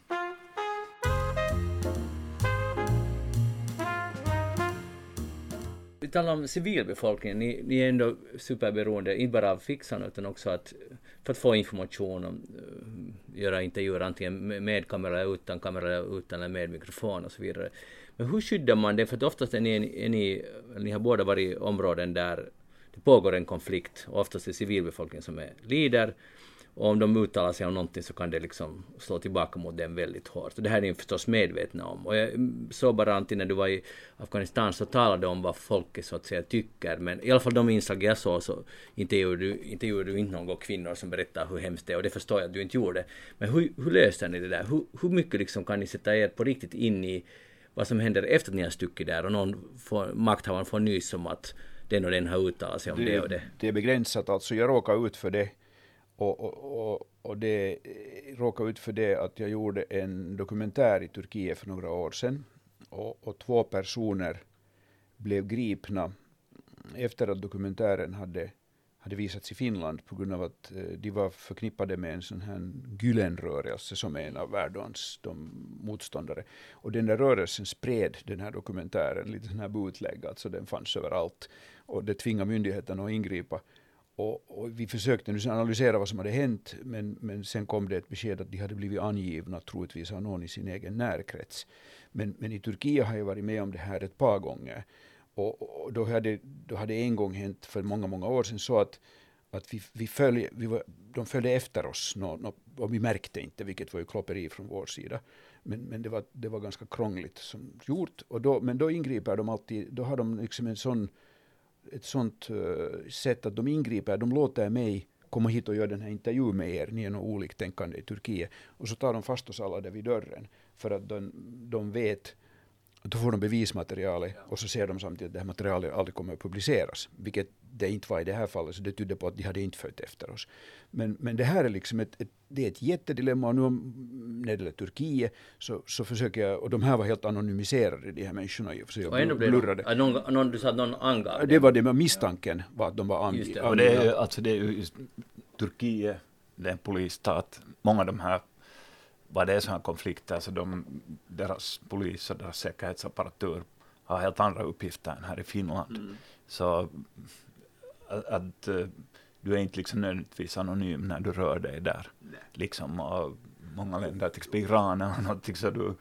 Vi talar om civilbefolkningen. Ni, ni är ändå superberoende, inte bara av fixarna utan också att, för att få information om eh, göra intervjuer antingen med kamera eller utan kamera, utan eller med mikrofon och så vidare. Men hur skyddar man det? För att oftast är ni, är ni, ni har båda varit i områden där det pågår en konflikt och oftast är civilbefolkningen som är lider och om de uttalar sig om någonting så kan det liksom slå tillbaka mot dem väldigt hårt. Och det här är ni förstås medvetna om. Och jag såg bara Antti när du var i Afghanistan så talade du om vad folket så att säga tycker. Men i alla fall de inslag jag såg så intervjuade du, du inte några kvinnor som berättar hur hemskt det är. Och det förstår jag att du inte gjorde. Men hur, hur löste ni det där? Hur, hur mycket liksom kan ni sätta er på riktigt in i vad som händer efter att ni har stuckit där och någon får, makthavaren får nys om att den och den har uttalat sig om det, det och det? Det är begränsat alltså. Jag råkar ut för det och, och, och, och det eh, råkade ut för det att jag gjorde en dokumentär i Turkiet för några år sedan. Och, och två personer blev gripna efter att dokumentären hade, hade visats i Finland på grund av att eh, de var förknippade med en sån här Gülenrörelse som är en av världens motståndare. Och den där rörelsen spred den här dokumentären, lite sån här bootleg, alltså den fanns överallt. Och det tvingade myndigheterna att ingripa. Och, och, vi försökte nu analysera vad som hade hänt, men, men sen kom det ett besked att de hade blivit angivna, troligtvis av någon i sin egen närkrets. Men, men i Turkiet har jag varit med om det här ett par gånger. Och, och då, hade, då hade en gång hänt för många, många år sedan så att, att vi, vi följ, vi var, de följde efter oss no, no, och vi märkte inte, vilket var ju klopperi från vår sida. Men, men det, var, det var ganska krångligt som gjort. Och då, men då ingriper de alltid, då har de liksom en sån, ett sånt eh, sätt att de ingriper, de låter mig komma hit och göra den här intervjun med er, ni är nog oliktänkande i Turkiet. Och så tar de fast oss alla där vid dörren, för att de, de vet då får de bevismaterialet och så ser de samtidigt att det här materialet aldrig kommer att publiceras. Vilket det inte var i det här fallet, så det tydde på att de hade inte följt efter oss. Men, men det här är liksom ett, ett, det är ett jättedilemma och nu när det gäller Turkiet så, så försöker jag, och de här var helt anonymiserade de här människorna för sig. Och ändå blev de, någon, någon, du sa att någon angav det? var det med misstanken var att de var angivna. Och det är, alltså det är ju Turkiet, det är en polisstat, många av de här vad det är sådana konflikter, så de, deras polis och deras säkerhetsapparatur har helt andra uppgifter än här i Finland. Mm. Så att, att, eh, du är inte liksom nödvändigtvis anonym när du rör dig där. Nej. Liksom, och många länder, till exempel Iran eller någonting, så du,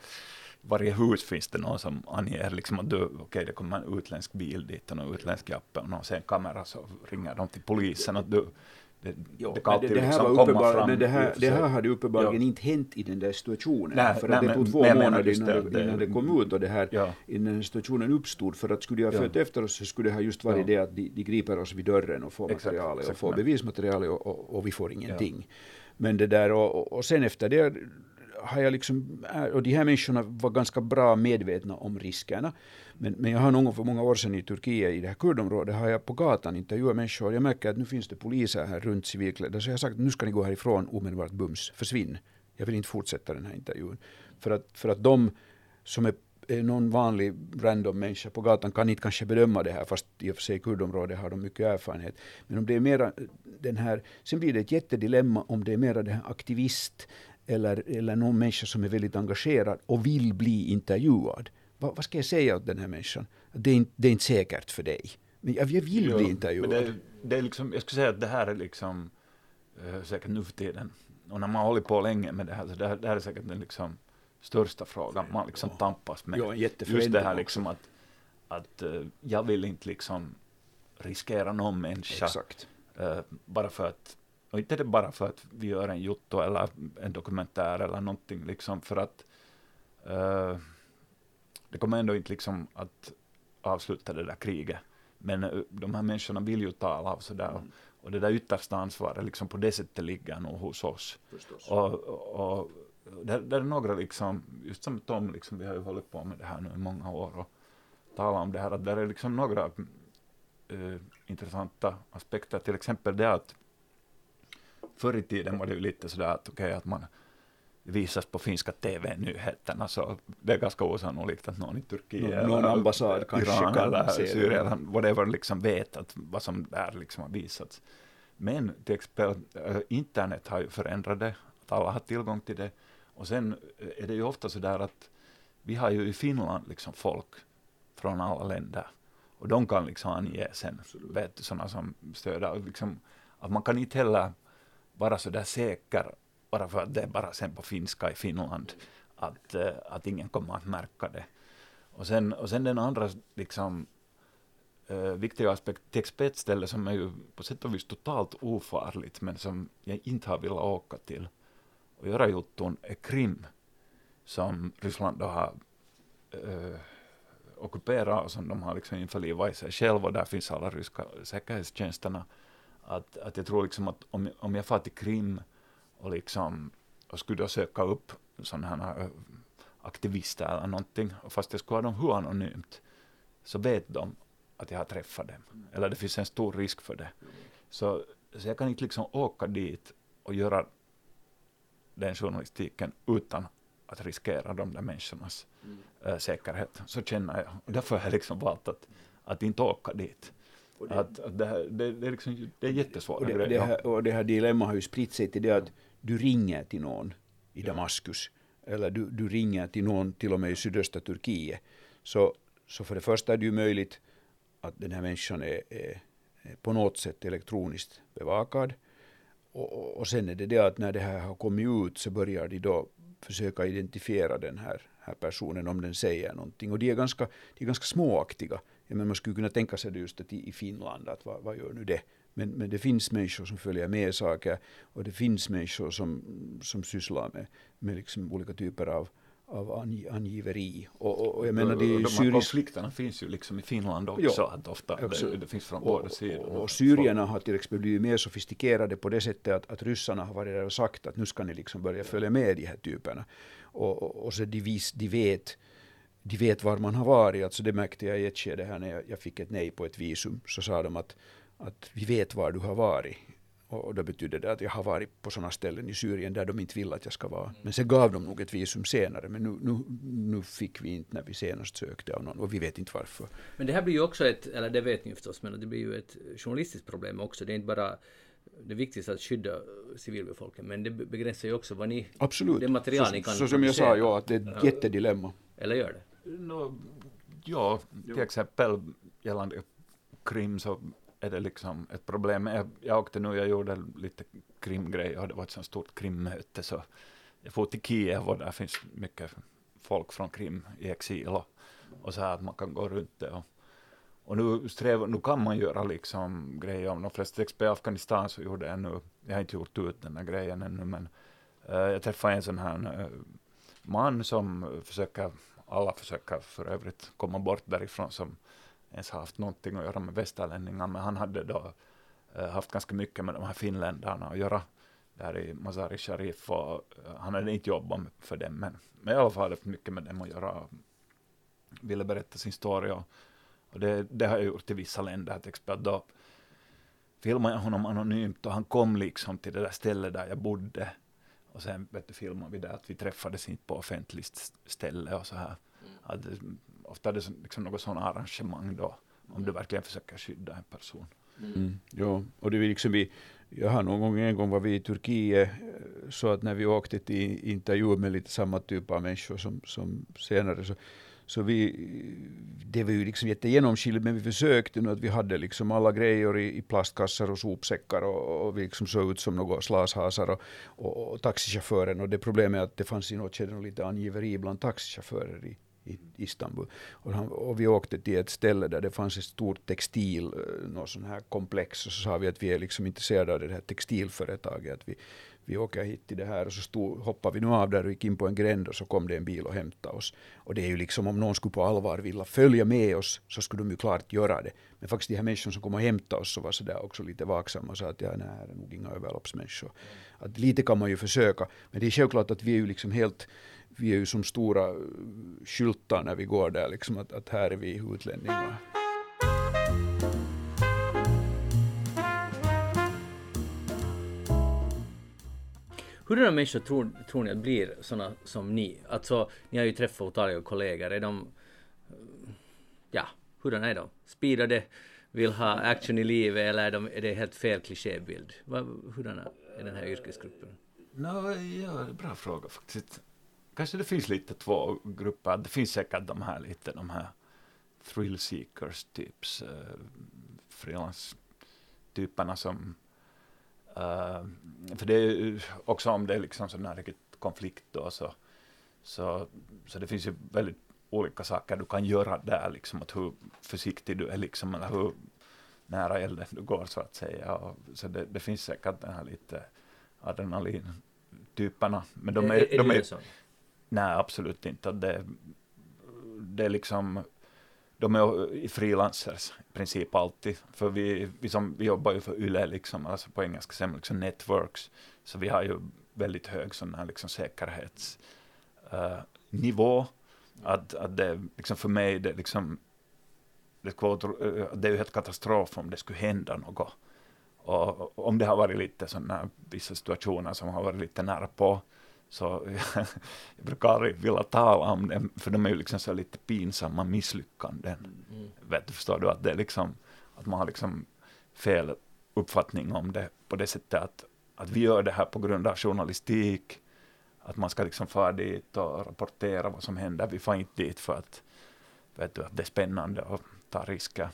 varje hus finns det någon som anger liksom att du, okej okay, det kommer en utländsk bil dit och någon utländsk jappe och någon ser en kamera så ringer de till polisen att du det, jo, det, det, det, här liksom var uppenbar, men det här, det här hade uppenbarligen ja. inte hänt i den där situationen. Nej, för nej, att det tog två månader innan det, det, innan det kom ut och det här, ja. innan den situationen uppstod. För att skulle jag ha följt ja. efter oss så skulle det ha just varit ja. det att de, de griper oss vid dörren och får materialet och får bevismaterialet och, och, och, vi får ingenting. Men det där och, och sen efter det har jag liksom, äh, och de här människorna var ganska bra medvetna om riskerna. Men, men jag har någon gång för många år sedan i Turkiet, i det här kurdområdet, har jag på gatan intervjuat människor och jag märker att nu finns det poliser här runt civilklädda. Så jag har sagt att nu ska ni gå härifrån omedelbart, bums, försvinn. Jag vill inte fortsätta den här intervjun. För att, för att de som är någon vanlig random människa på gatan kan inte kanske bedöma det här, fast i och för sig i kurdområdet har de mycket erfarenhet. Men om det är mera den här, sen blir det ett jättedilemma om det är mera den här aktivist eller, eller någon människa som är väldigt engagerad och vill bli intervjuad. Va, vad ska jag säga åt den här människan? Det är inte, det är inte säkert för dig. Men jag, jag vill jo, bli intervjuad. Det, det, är liksom, jag skulle säga att det här är liksom äh, säkert nu för tiden. Och när man håller på länge med det här, så det här, det här är säkert den liksom största frågan man liksom tampas med. Ja, Just det här liksom att, att uh, jag vill inte liksom riskera någon människa. Exakt. Uh, bara för att och inte det bara för att vi gör en jotto eller en dokumentär eller någonting, liksom för att uh, det kommer ändå inte liksom att avsluta det där kriget. Men uh, de här människorna vill ju tala och sådär. Mm. Och det där yttersta ansvaret liksom på det sättet ligger nog hos oss. Och, och, och det, det är några liksom, just som Tom, liksom, vi har ju hållit på med det här nu i många år och talat om det här, att det är liksom några uh, intressanta aspekter, till exempel det att förr i tiden var det ju lite sådär att okay, att man visas på finska TV-nyheterna, så det är ganska osannolikt att någon i Turkiet någon, någon ambassad kanske Iran kan eller Syrien eller whatever liksom vet att vad som där liksom har visats. Men till exempel äh, internet har ju förändrat det, att alla har tillgång till det. Och sen är det ju ofta så där att vi har ju i Finland liksom folk från alla länder. Och de kan liksom ange sen, vet du, sådana som stöder, liksom, att man kan inte heller vara så där säker, bara för att det är bara sen på finska i Finland, att, eh, att ingen kommer att märka det. Och sen, och sen den andra liksom, uh, viktiga aspekten, till expertställe som är ju på sätt och vis totalt ofarligt, men som jag inte har velat åka till och göra jutton är Krim, som Ryssland då har uh, ockuperat och som de har liksom införlivat i sig själva, och där finns alla ryska säkerhetstjänsterna att, att jag tror liksom att om, om jag far till Krim och, liksom, och skulle då söka upp sådana här eh, aktivister eller någonting, och fast jag skulle ha dem hur anonymt, så vet de att jag har träffat dem. Eller det finns en stor risk för det. Så, så jag kan inte liksom åka dit och göra den journalistiken utan att riskera de där människornas mm. äh, säkerhet. Så känner jag. Och därför har jag liksom valt att, att inte åka dit. Det, att, att det, här, det, det, är liksom, det är jättesvårt. Och här, och det här dilemmat har ju spritt sig till det att du ringer till någon i Damaskus eller du, du ringer till någon till och med i sydöstra Turkiet. Så, så för det första är det ju möjligt att den här människan är, är, är på något sätt elektroniskt bevakad. Och, och sen är det det att när det här har kommit ut så börjar de då försöka identifiera den här, här personen om den säger någonting. Och de är ganska, de är ganska småaktiga. Ja, men man skulle kunna tänka sig det just att i Finland, att vad, vad gör nu det? Men, men det finns människor som följer med saker och det finns människor som, som sysslar med, med liksom olika typer av, av angiveri. Och, och, och jag menar, de, de syris... konflikterna finns ju liksom i Finland också, ja, att ofta det, det, finns från båda sidor. Och, och syrierna har till exempel blivit mer sofistikerade på det sättet att, att ryssarna har varit där och sagt att nu ska ni liksom börja följa med de här typerna. Och, och, och så de, vis, de vet de vet var man har varit. Alltså det märkte jag i ett skede här när jag, jag fick ett nej på ett visum. Så sa de att, att vi vet var du har varit. Och då betydde det att jag har varit på sådana ställen i Syrien där de inte vill att jag ska vara. Men sen gav de nog ett visum senare. Men nu, nu, nu fick vi inte när vi senast sökte av någon. Och vi vet inte varför. Men det här blir ju också ett, eller det vet ni förstås, men det blir ju ett journalistiskt problem också. Det är inte bara det viktigaste att skydda civilbefolkningen, men det begränsar ju också vad ni... Absolut. Det material så, ni kan Så som jag sa, ja, att det är ett jättedilemma. Eller gör det? No, ja, till exempel gällande krim så är det liksom ett problem. Jag, jag åkte nu, jag gjorde lite krimgrejer och det var ett sånt stort krimmöte så jag får till Kiev och där finns mycket folk från Krim i exil och, och så här att man kan gå runt det och, och nu, sträv, nu kan man göra liksom grejer om de flesta exempel i Afghanistan så gjorde jag nu, jag har inte gjort ut den här grejen ännu men uh, jag träffade en sån här uh, man som försöker alla försöker för övrigt komma bort därifrån som ens har haft någonting att göra med västerlänningar, men han hade då eh, haft ganska mycket med de här finländarna att göra. Där i Mazar-i Sharif och eh, han hade inte jobbat för dem, men, men i alla fall haft mycket med dem att göra. Ville berätta sin story och, och det, det har jag gjort i vissa länder, till exempel då filmade jag honom anonymt och han kom liksom till det där stället där jag bodde och sen vet du, filmade vi det att vi träffades inte på offentligt ställe och så här. Mm. Att, ofta är det liksom något sådant arrangemang då, om du verkligen försöker skydda en person. Mm. Mm. Ja, och det är liksom vi, jag har någon gång, en gång var vi i Turkiet, så att när vi åkte till intervju med lite samma typ av människor som, som senare, så så vi, det var ju liksom jättegenomskinligt, men vi försökte nu att vi hade liksom alla grejer i, i plastkassar och sopsäckar och, och vi liksom såg ut som några slashasar och, och, och taxichauffören. Och det problemet är att det fanns i något skede lite angiveri bland taxichaufförer i, i Istanbul. Och, han, och, vi åkte till ett ställe där det fanns ett stort textil, eh, något sån här komplex, och så sa vi att vi är liksom intresserade av det här textilföretaget. Att vi, vi åker hit till det här och så stod, hoppade vi nu av där och gick in på en gränd och så kom det en bil och hämtade oss. Och det är ju liksom om någon skulle på allvar vilja följa med oss så skulle de ju klart göra det. Men faktiskt de här människorna som kom och hämtade oss så var sådär också lite vaksamma och sa att ja, nej, det är nog inga överloppsmänniskor. Att lite kan man ju försöka, men det är självklart att vi är ju liksom helt vi är ju som stora skyltar när vi går där, liksom att, att här är vi utlänningar. Hurdana människor tror, tror ni att blir sådana som ni? Alltså, ni har ju träffat otaliga kollegor. Är de... Eh, ja, hurdana är de? Speedade, vill ha action i livet eller är, de, är det helt fel klichébild? Hurdana är den här yrkesgruppen? No, ja, bra fråga faktiskt. Kanske det finns lite två grupper. Det finns säkert de här lite, de här thrill seekers typs, uh, eh, frilanstyperna som Uh, för det är också om det är liksom sån här konflikt då så, så, så det finns ju väldigt olika saker du kan göra där liksom att hur försiktig du är liksom eller hur nära elden du går så att säga. Och, så det, det finns säkert den här lite adrenalintyperna. Men de är, är, är de är, nej absolut inte. Det, det är liksom de är frilansers i princip alltid. För vi, vi, som, vi jobbar ju för YLE, liksom, alltså på engelska säger liksom networks. Så vi har ju väldigt hög sån här liksom säkerhetsnivå. Eh, uh, att, att det liksom för mig, det liksom, det, eh, det är ju helt katastrof om det skulle hända något. Och om det har varit lite sådana vissa situationer som har varit lite nära på, så jag brukar aldrig vilja tala om dem, för de är ju liksom så lite pinsamma misslyckanden. Mm. Vet du, förstår du, att det är liksom att man har liksom fel uppfattning om det på det sättet att, att vi gör det här på grund av journalistik, att man ska liksom fara dit och rapportera vad som händer. Vi får inte dit för att, vet du, att det är spännande och ta risker.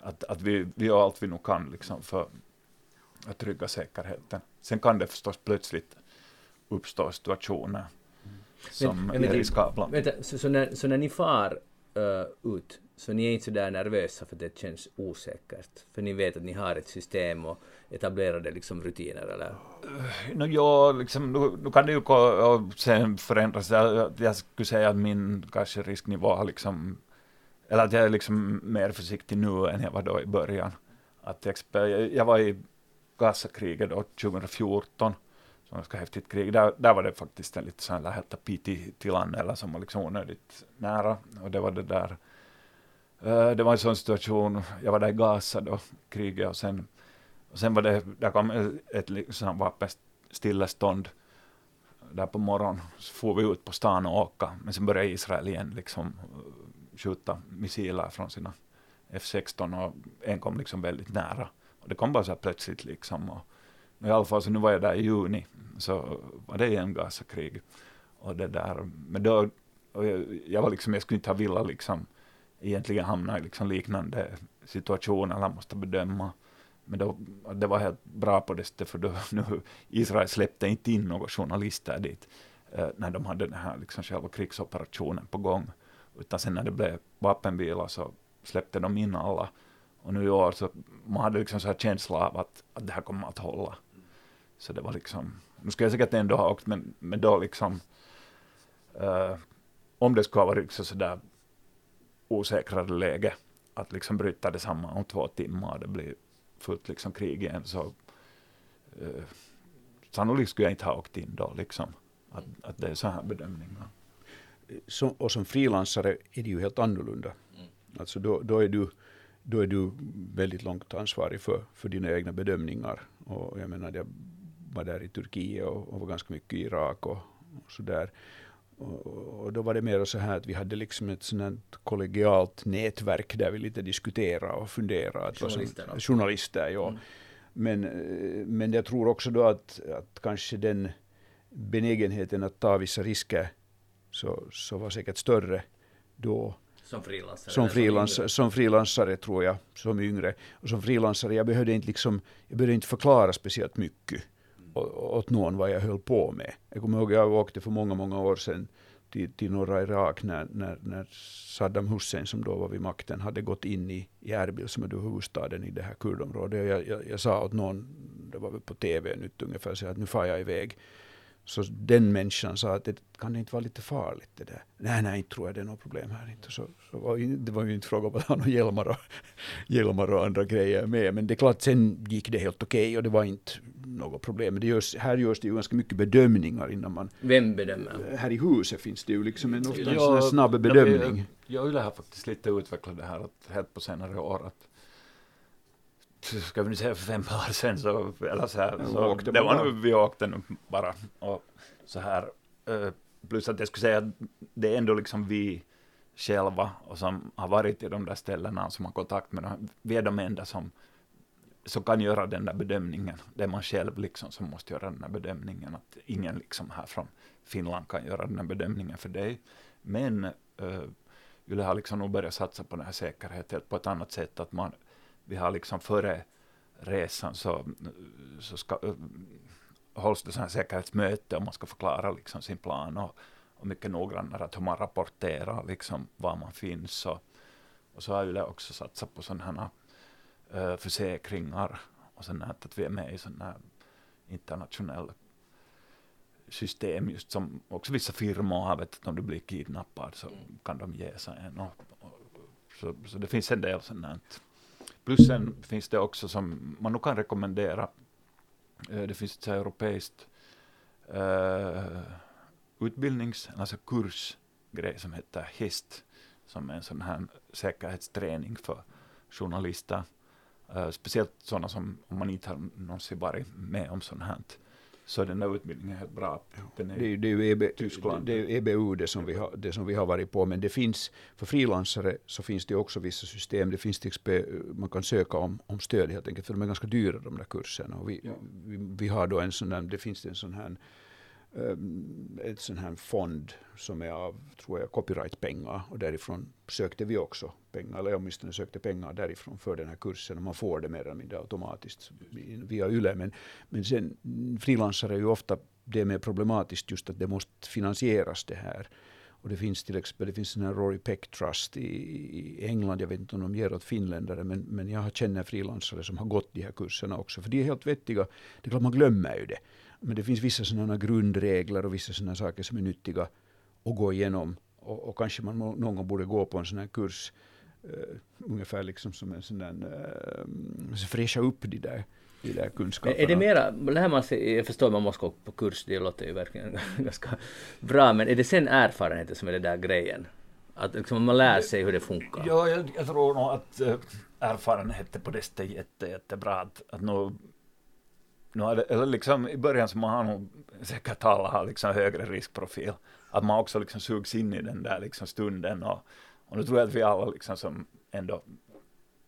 Att, att vi, vi gör allt vi nog kan liksom för att trygga säkerheten. Sen kan det förstås plötsligt uppstå situationer som Men- är riskabla. Vänta, så, så, när, så när ni far eh, ut, så ni är inte så där nervösa för det känns osäkert? För ni vet att ni har ett system och etablerade liksom rutiner eller? No, ja, liksom, nu, nu kan det ju gå och sen förändras. Jag, jag skulle säga att min kanske risknivå har liksom, eller att jag är liksom mer försiktig nu än jag var då i början. Att jag, jag var i Gazakriget då 2014, ganska häftigt krig. Där, där var det faktiskt en lite sån här helt tapit eller som var liksom onödigt nära. Och det var det där, eh, det var en sån situation, jag var där i Gaza då, kriget och sen och sen var det, där kom ett liksom vapenstillestånd där på morgonen, så får vi ut på stan och åka, men sen började Israel igen liksom eh, skjuta missiler från sina F16 och en kom liksom väldigt nära. Och det kom bara så här plötsligt liksom. Och i alla fall så nu var jag där i juni, så var det igen Gaza-krig. Och det där, men då, och jag, jag var liksom, jag skulle inte ha velat liksom egentligen hamna i liksom liknande situationer, eller måste bedöma. Men då, det var helt bra på det sättet, för då, nu, Israel släppte inte in några journalister dit, eh, när de hade den här liksom själva krigsoperationen på gång. Utan sen när det blev vapenvila så släppte de in alla. Och nu i år så man hade liksom så här känsla av att, att det här kommer att hålla. Så det var liksom, nu skulle jag säkert ändå ha åkt, men, men då liksom, eh, om det skulle ha varit så där osäkrare läge, att liksom bryta det samman om två timmar, det blir fullt liksom krig igen, så eh, sannolikt skulle jag inte ha åkt in då liksom. Att, att det är så här bedömningar. som, och som frilansare är det ju helt annorlunda. Alltså då, då, är du, då är du väldigt långt ansvarig för, för dina egna bedömningar. Och jag menar, jag var där i Turkiet och, och var ganska mycket i Irak och, och sådär. Och, och då var det mer så här att vi hade liksom ett sånt kollegialt nätverk där vi lite diskuterade och funderade. Vad som- Journalister då? Journalister, ja. Mm. Men, eh, men jag tror också då att, att kanske den benägenheten att ta vissa risker så, så var säkert större då Som frilansare? som, frilans, som frilansare tror jag, som yngre. Och som frilansare, jag behövde inte, liksom, jag behövde inte förklara speciellt mycket åt någon vad jag höll på med. Jag kommer ihåg jag åkte för många, många år sedan till, till norra Irak när, när, när Saddam Hussein, som då var vid makten, hade gått in i, i Erbil, som är då huvudstaden i det här kurdområdet. Och jag, jag, jag sa åt någon, det var väl på tv nytt ungefär, så att nu far jag iväg. Så den människan sa att det kan det inte vara lite farligt det där. Nej, nej, inte tror jag det är något problem här inte. Så, så var, det var ju inte fråga om att ha några hjälmar och, hjälmar och andra grejer med. Men det är klart, sen gick det helt okej och det var inte något problem. Men det görs, här görs det ju ganska mycket bedömningar innan man... Vem bedömer? Här i huset finns det ju liksom en, ofta en här snabb bedömning. Jag och Yle har faktiskt lite utvecklat det här att helt på senare år att ska vi nu säga för fem år sedan så, eller så här, så åkte det var nu, vi åkte nu bara och så här, eh, plus att jag skulle säga att det är ändå liksom vi själva och som har varit i de där ställena som har kontakt med dem, vi är de enda som, som kan göra den där bedömningen. Det är man själv liksom som måste göra den där bedömningen, att ingen liksom här från Finland kan göra den här bedömningen för dig. Men uh, Yle har liksom nog börjat satsa på den här säkerheten på ett annat sätt, att man, vi har liksom före resan så, så ska, hålls det så här säkerhetsmöte och man ska förklara liksom sin plan och, och mycket noggrannare att hur man rapporterar liksom var man finns och, och så har Yle också satsat på sådana här uh, försäkringar och sånt här, att vi är med i sådana här internationella system just som också vissa firmor har vet att om du blir kidnappad så kan de ge sig en och, och, så, så det finns en del här. Plus sen finns det också som man nog kan rekommendera eh, det finns ett så här europeiskt uh, utbildnings, alltså kursgrej som heter HEST, som är en sån här säkerhetsträning för journalister. Uh, speciellt sådana som, om man inte har någonsin varit med om sånt här, så är den där utbildningen helt bra. Den Det är, ju- det är EB, Tyskland. det är EBU det som, vi har, det som vi har varit på, men det finns, för frilansare så finns det också vissa system. Det finns till exempel, man kan söka om, om stöd helt enkelt, för de är ganska dyra de där kurserna. Och vi, Ja. vi, vi har då en sån där, det finns en sån här Ehm, ett sån här fond som är av, tror jag, copyrightpengar och därifrån sökte vi också pengar, eller åtminstone sökte pengar därifrån för den här kursen och man får det mer eller mindre automatiskt via YLE. Men, men sen frilansare är ju ofta det är mer problematiskt just att det måste finansieras det här. Och det finns till exempel det finns en här Rory Peck Trust i, i England, jag vet inte om de ger åt finländare, men, men jag känner frilansare som har gått de här kurserna också, för de är helt vettiga. Det är klart man glömmer ju det. Men det finns vissa sådana grundregler och vissa sådana saker som är nyttiga att gå igenom. Och, och kanske man nå- någon gång borde gå på en sån här kurs, eh, ungefär liksom som en sån där, uh, fräscha upp de där, de där kunskaperna. är det mera, lär man sig, jag förstår man måste gå på kurs, det låter ju verkligen ganska bra, men är det sen erfarenheten som är det där grejen? Att liksom man lär sig hur det funkar? Ja, jag, jag tror nog att äh, erfarenheten på det är jätte, jättebra. Att, att nu, nu eller liksom i början så man har nog säkert alla har liksom högre riskprofil. Att man också liksom sugs in i den där liksom stunden och, och nu tror jag att vi alla liksom som ändå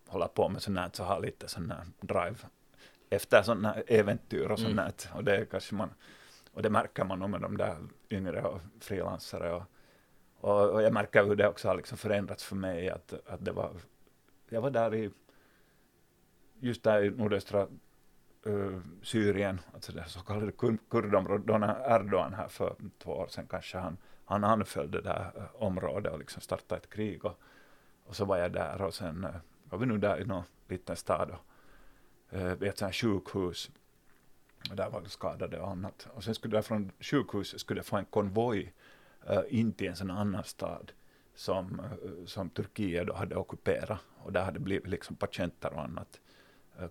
håller på med sånt här så har lite sån här drive efter sådana äventyr och sånt Mm. Och det kanske man, och det märker man nog med de där yngre och frilansare och och, och jag märker hur det också har liksom förändrats för mig. Att, att det var, jag var där i, just där i nordöstra Syrien, alltså det så kallade kur, kurdområdet, då när Erdogan här för två år sedan kanske han, han anföll det där området och liksom startade ett krig. Och, och så var jag där och sen var vi nu där i någon liten stad och, vid ett sånt här sjukhus. Och där var det skadade och annat. Och sen skulle jag från sjukhuset skulle jag få en konvoj in till en sån annan stad som, som Turkiet då hade ockuperat. Och där hade blivit liksom patienter och annat.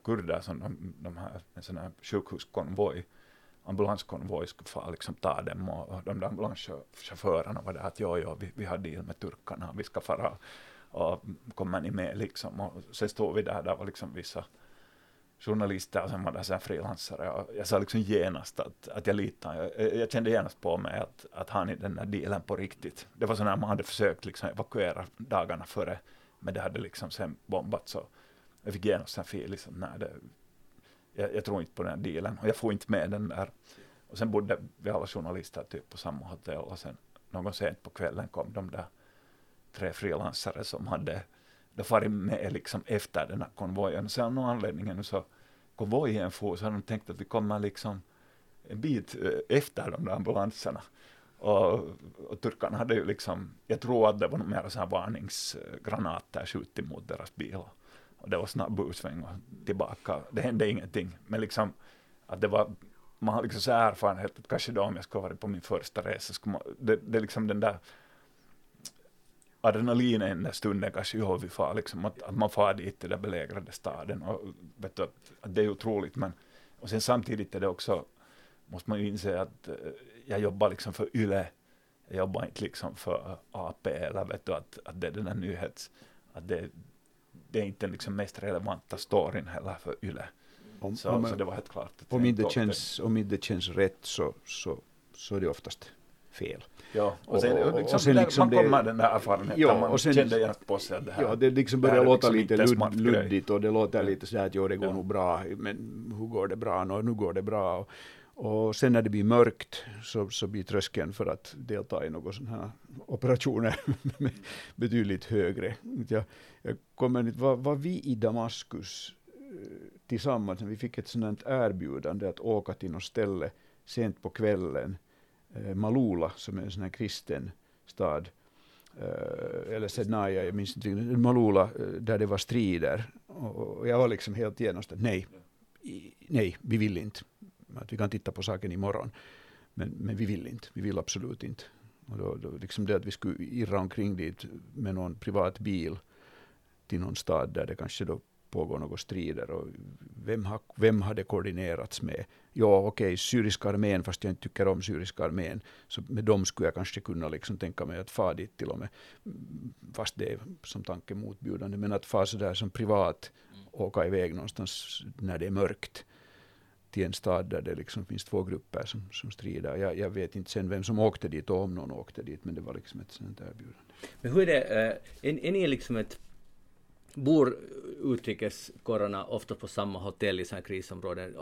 Kurder som de, de här, en sån här sjukhuskonvoj, ambulanskonvoj skulle få liksom ta dem och, och de där ambulanschaufförerna var där att jo, jo, vi, vi har deal med turkarna, vi ska fara och kommer ni med liksom. Och sen stod vi där, där var liksom vissa journalister och sen var det så här frilansare och jag sa liksom genast att, att jag litar, jag, jag kände genast på mig att, att han i den där dealen på riktigt. Det var så när man hade försökt liksom evakuera dagarna före, men det hade liksom sen bombats och jag fick genast en fil liksom, nej det, jag, jag tror inte på den här dealen och jag får inte med den där. Och sen bodde vi alla journalister typ på samma hotell och sen någon sent på kvällen kom de där tre frilansare som hade då farit med liksom efter den här konvojen. Och sen av någon anledning så konvojen for, så hade de tänkt att vi kommer liksom en bit eh, efter de där ambulanserna. Och, och turkarna hade ju liksom, jag tror att det var några varningsgranater skjutit mot deras bilar. Och det var snabb utsväng och tillbaka. Det hände ingenting. Men liksom att det var, man har liksom så erfarenhet att kanske då om jag skulle ha varit på min första resa, skulle man, det, det är liksom den där adrenalinet i den där stunden kanske gör vi far, liksom, att, att man far dit till den belägrade staden. Och, vet du, att, det är otroligt, men och sen samtidigt är det också, måste man ju inse att eh, jag jobbar liksom för YLE, jag jobbar inte liksom för AP eller vet du, att, att det är den här nyhets, att det, det är inte liksom mest relevanta storyn heller för YLE. Om, Så, om, så det var helt klart. om, inte rent känns, om inte känns rätt så, så, så är det oftast fel. Ja, och sen, och- och liksom, sen där, liksom man det- kommer den där erfarenheten, Ja, man och sen- kände genast på sig att det här, Ja, det liksom det börjar är låta liksom lite grej. luddigt och det låter lite så här att jo, det går Ja. nog bra, men hur går det bra? Nå, nu går det bra. Och, och sen när det blir mörkt så, så blir tröskeln för att delta i några sådana här operationer betydligt högre. Jag, jag kommer inte, var, var vi i Damaskus eh, tillsammans, vi fick ett sådant erbjudande att åka till något ställe sent på kvällen, eh, Malula som är en sån här kristen stad, eh, eller Sednaya, jag minns inte Malula, där det var strider. Och, och jag var liksom helt genast nej, i, nej, vi vill inte. Att vi kan titta på saken imorgon. Men, men vi vill inte, vi vill absolut inte. Och då, då liksom det att vi skulle irra omkring dit med någon privat bil till någon stad där det kanske då pågår några strider. Och vem, har, vem har det koordinerats med? Ja, okej, syriska armén, fast jag inte tycker om syriska armén. Så med dem skulle jag kanske kunna liksom tänka mig att fara dit till och med. Mm, Fast det är som tanke motbjudande. Men att fara sådär som privat, åka iväg någonstans när det är mörkt. Till en stad där det liksom finns två grupper som, som strider. Jag, jag vet inte sen vem som åkte dit och om någon åkte dit, men det var liksom ett sånt erbjudande. Men hur är det, eh, är, är ni liksom ett Bor utrikeskorrarna ofta på samma hotell i sådana krisområden?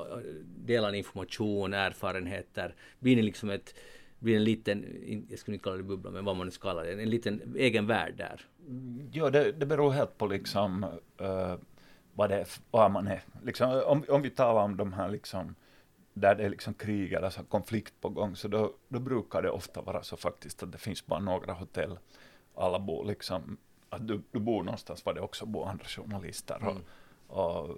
Delar ni information, erfarenheter? Blir ni liksom ett blir en liten, jag skulle inte kalla det bubbla, men vad man nu ska kalla det, en liten egen värld där? Ja, det, det beror helt på liksom uh, vad det är, vad man är. Liksom, om, om vi talar om de här liksom, där det är liksom krig eller så konflikt på gång, så då, då brukar det ofta vara så faktiskt att det finns bara några hotell. Alla bor liksom, att du, du bor någonstans var det också bor andra journalister. Och, mm. och,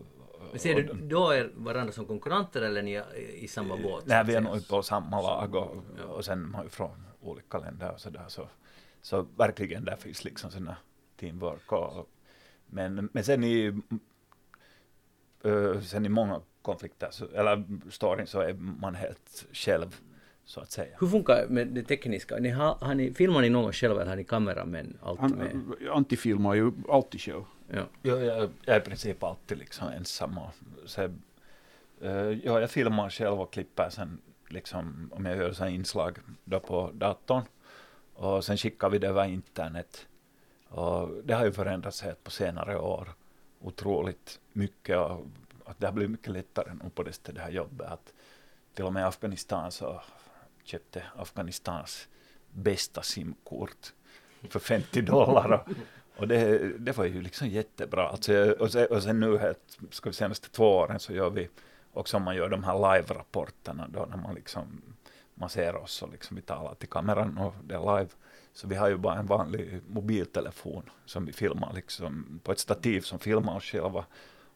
men ser du då är varandra som konkurrenter eller ni är i samma båt? Nej, vi är nog på samma lag och, och sen man ju från olika länder och sådär. Så, så verkligen där finns liksom sådana teamwork. Och, men, men sen i sen i många konflikter, så, eller storyn, så är man helt själv, så att säga. Hur funkar med det tekniska? Ni har, har ni, filmar ni något själv eller har ni kameramän alltid med? Antti filmar ju alltid själv. Ja. Ja, jag, jag är i princip alltid liksom ensam. Och, så, uh, ja, jag filmar själv och klipper sen, liksom, om jag gör så inslag då på datorn. Och sen skickar vi det över internet. Och det har ju förändrats helt på senare år otroligt mycket och att det har blivit mycket lättare nu på det, det här jobbet. Att till och med Afghanistan så köpte Afghanistans bästa simkort för 50 dollar. Och, och det, det var ju liksom jättebra. Alltså, och, sen, och sen nu, här, ska vi senaste två åren så gör vi också om man gör de här live-rapporterna då när man liksom man ser oss och liksom vi talar till kameran och det är live. Så vi har ju bara en vanlig mobiltelefon som vi filmar liksom på ett stativ som filmar oss själva.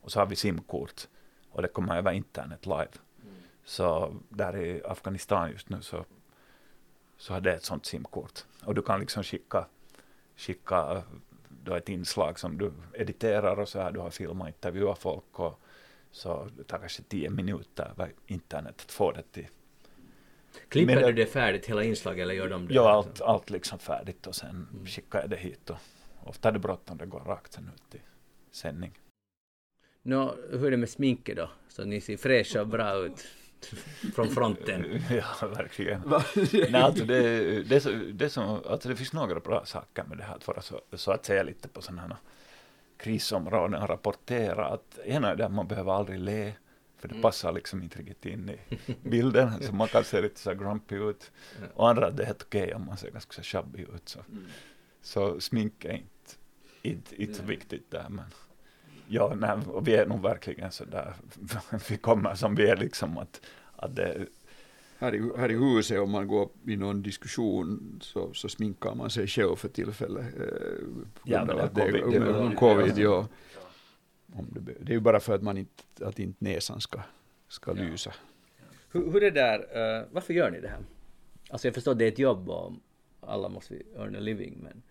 Och så har vi simkort och det kommer över internet live. Mm. Så där i Afghanistan just nu så, så har det ett sånt simkort. Och du kan liksom skicka, skicka eh, då ett inslag som du editerar och så här, du har filmat intervjuat folk och så det tar kanske tio minuter över internet att få det till Klipper Men, du det färdigt hela inslaget eller gör de det? Ja, allt, allt liksom färdigt och sen mm. skickar jag det hit och ofta är det bråttom, det går rakt sen ut i sändning. Nå, hur är det med sminket då? Så ni ser fräscha och bra ut från fronten. ja, verkligen. Nej, alltså det, det, så, det, som, alltså det finns några bra saker med det här, att vara så, så att säga lite på sådana här krisområden och rapportera. Att ena är det att man behöver aldrig le. För det mm. passar liksom inte riktigt in i bilden, så man kan se lite så grumpy ut. Ja. Och andra, det är helt okej okay om man ser ganska så shabby ut. Så, mm. så smink är inte, inte, inte så viktigt där. Men ja, nej, och vi är nog verkligen så där, vi kommer som vi är liksom att, att det här i, här i huset om man går i någon diskussion så, så sminkar man sig själv för tillfället. Eh, ja, men det, covid, det, det, covid, ja. Det, det är ju bara för att, man inte, att inte näsan ska, ska lysa. Hur, hur är det där, uh, varför gör ni det här? Alltså jag förstår att det är ett jobb och alla måste earn a living, men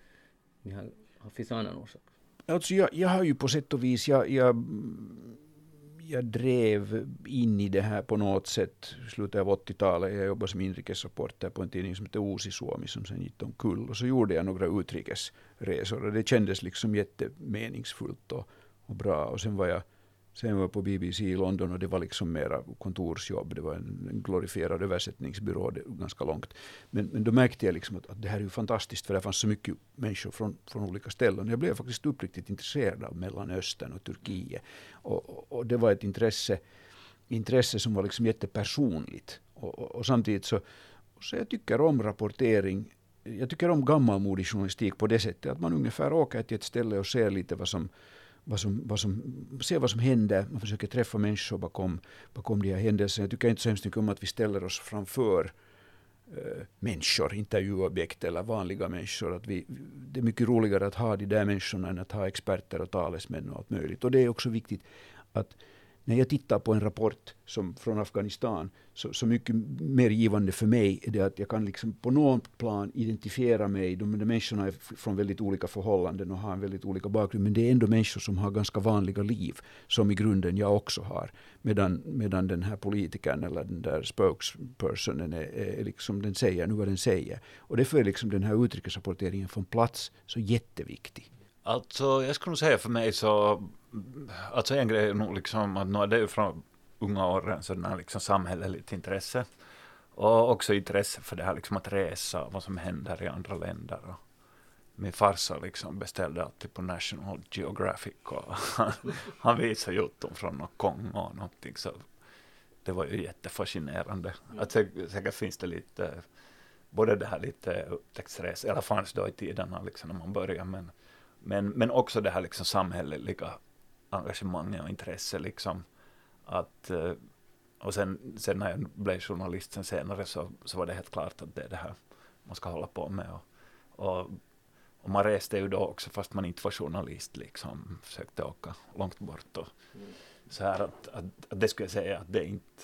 ni har, finns det annan orsak? Alltså jag, jag har ju på sätt och vis, jag, jag, jag drev in i det här på något sätt slutet av 80-talet. Jag jobbade som inrikesreporter på en tidning som hette Uusi Suomi som sen gick omkull. Och så gjorde jag några utrikesresor och det kändes liksom jättemeningsfullt. Och, och bra. Och sen var jag sen var jag på BBC i London och det var liksom mera kontorsjobb. Det var en, en glorifierad översättningsbyrå det, ganska långt. Men, men då märkte jag liksom att, att det här är ju fantastiskt för det fanns så mycket människor från, från olika ställen. Jag blev faktiskt uppriktigt intresserad av Mellanöstern och Turkiet. Och, och, och det var ett intresse, intresse som var liksom jättepersonligt. Och, och, och samtidigt så, så jag tycker om rapportering jag tycker om gammalmodig journalistik på det sättet att man ungefär åker till ett ställe och ser lite vad som, vad som, vad som, se vad som händer. Man försöker träffa människor bakom, bakom de här händelserna. Jag tycker inte så hemskt mycket om att vi ställer oss framför äh, människor, intervjuobjekt eller vanliga människor. Att vi, det är mycket roligare att ha de där människorna än att ha experter och talesmän och allt möjligt. Och det är också viktigt att när jag tittar på en rapport som från Afghanistan, så, så mycket mer givande för mig är det att jag kan liksom på något plan identifiera mig. De, de människorna är från väldigt olika förhållanden och har en väldigt olika bakgrund, men det är ändå människor som har ganska vanliga liv, som i grunden jag också har. Medan, medan den här politikern eller den där spokespersonen är, är liksom, den säger nu vad den säger. Och därför är liksom den här utrikesrapporteringen från plats så jätteviktig. Alltså, jag skulle säga för mig så, alltså en grej är nog liksom att nu är det ju från unga åren sådana liksom samhälleligt intresse. Och också intresse för det här liksom att resa, vad som händer i andra länder. Och min farsa liksom beställde alltid på National Geographic och han, han visade jotton från något Kongo och någonting. Så det var ju jättefascinerande. Att säkert, säkert finns det lite, både det här lite upptäcktsresa, eller fanns då i tiderna liksom när man började, men, men, men också det här liksom samhälleliga engagemanget och intresse liksom. Att, eh, och sen, sen när jag blev journalist sen senare så, så var det helt klart att det är det här man ska hålla på med. Och, och, och man reste ju då också fast man inte var journalist liksom, försökte åka långt bort och så här att, att, att, det skulle jag säga att det är inte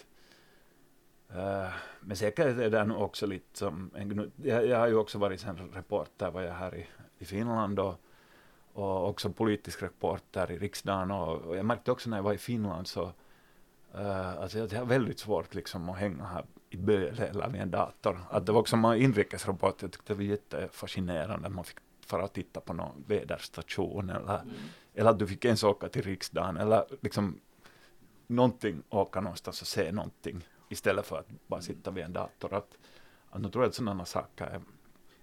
uh, men säkert är det nog också lite som, en, jag, jag har ju också varit sen reporter, var jag här i, i Finland och, och också politisk reporter i riksdagen och, och jag märkte också när jag var i Finland så Uh, alltså jag har väldigt svårt liksom att hänga här i böle eller vid en dator. Att det var också en inrikesrapport, jag tyckte det var jättefascinerande. Man fick fara och titta på någon väderstation eller, mm. eller att du fick ens åka till riksdagen eller liksom någonting, åka någonstans och se någonting istället för att bara sitta vid en dator. Att, att nu tror jag att sådana saker är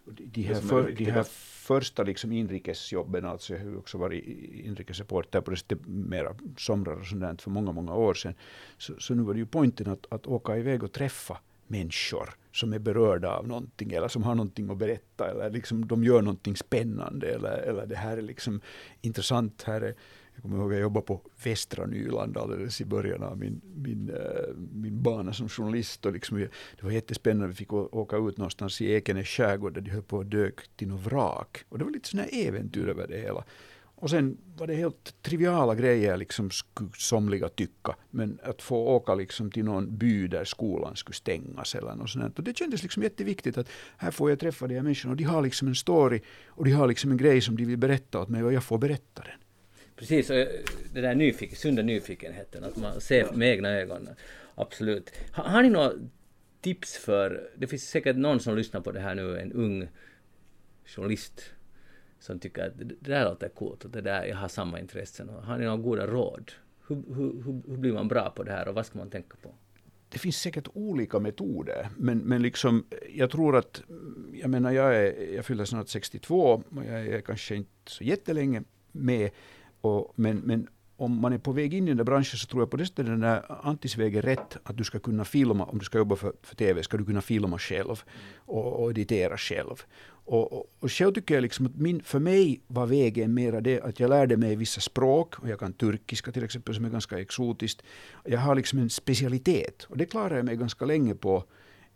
de här, för, de här första liksom inrikesjobben, alltså jag har ju också varit inrikesreporter på det sättet mera somrar och sådant för många, många år sedan. Så, så nu var det ju poängen att, att åka iväg och träffa människor som är berörda av någonting eller som har någonting att berätta eller liksom de gör någonting spännande eller, eller det här är liksom intressant. Här är, jag kommer ihåg att jag jobbade på Västra Nyland alldeles i början av min, min, äh, min bana som journalist. Och liksom, det var jättespännande. Vi fick åka ut någonstans i Ekenäs skärgård där de höll på att dök till något vrak. Och det var lite sådana äventyr över det hela. Och sen var det helt triviala grejer, liksom, somliga tycka. Men att få åka liksom till någon by där skolan skulle stängas eller något sånt. Och det kändes liksom jätteviktigt att här får jag träffa de här människorna och de har liksom en story och de har liksom en grej som de vill berätta åt mig och jag får berätta den. Precis, och det där nyfiken, sunda nyfikenheten, att man ser med egna ögon. Absolut. Har, har ni några tips för, det finns säkert någon som lyssnar på det här nu, en ung journalist som tycker att det där låter coolt och det där, jag har samma intressen. Har ni några goda råd? Hur, hur, hur, blir man bra på det här och vad ska man tänka på? det finns säkert olika metoder, men, men liksom, jag tror att, jag menar jag, är, jag fyller snart 62 och jag är kanske inte så jättelänge med, och, men, men om man är på väg in i den där branschen så tror jag på det sättet den där antisväg är rätt. Att du ska kunna filma, om du ska jobba för, för TV, ska du kunna filma själv och, och editera själv. Och, och, och själv tycker jag liksom att min, för mig var vägen mera det att jag lärde mig vissa språk, och jag kan turkiska till exempel som är ganska exotiskt. Jag har liksom en specialitet och det klarar jag mig ganska länge på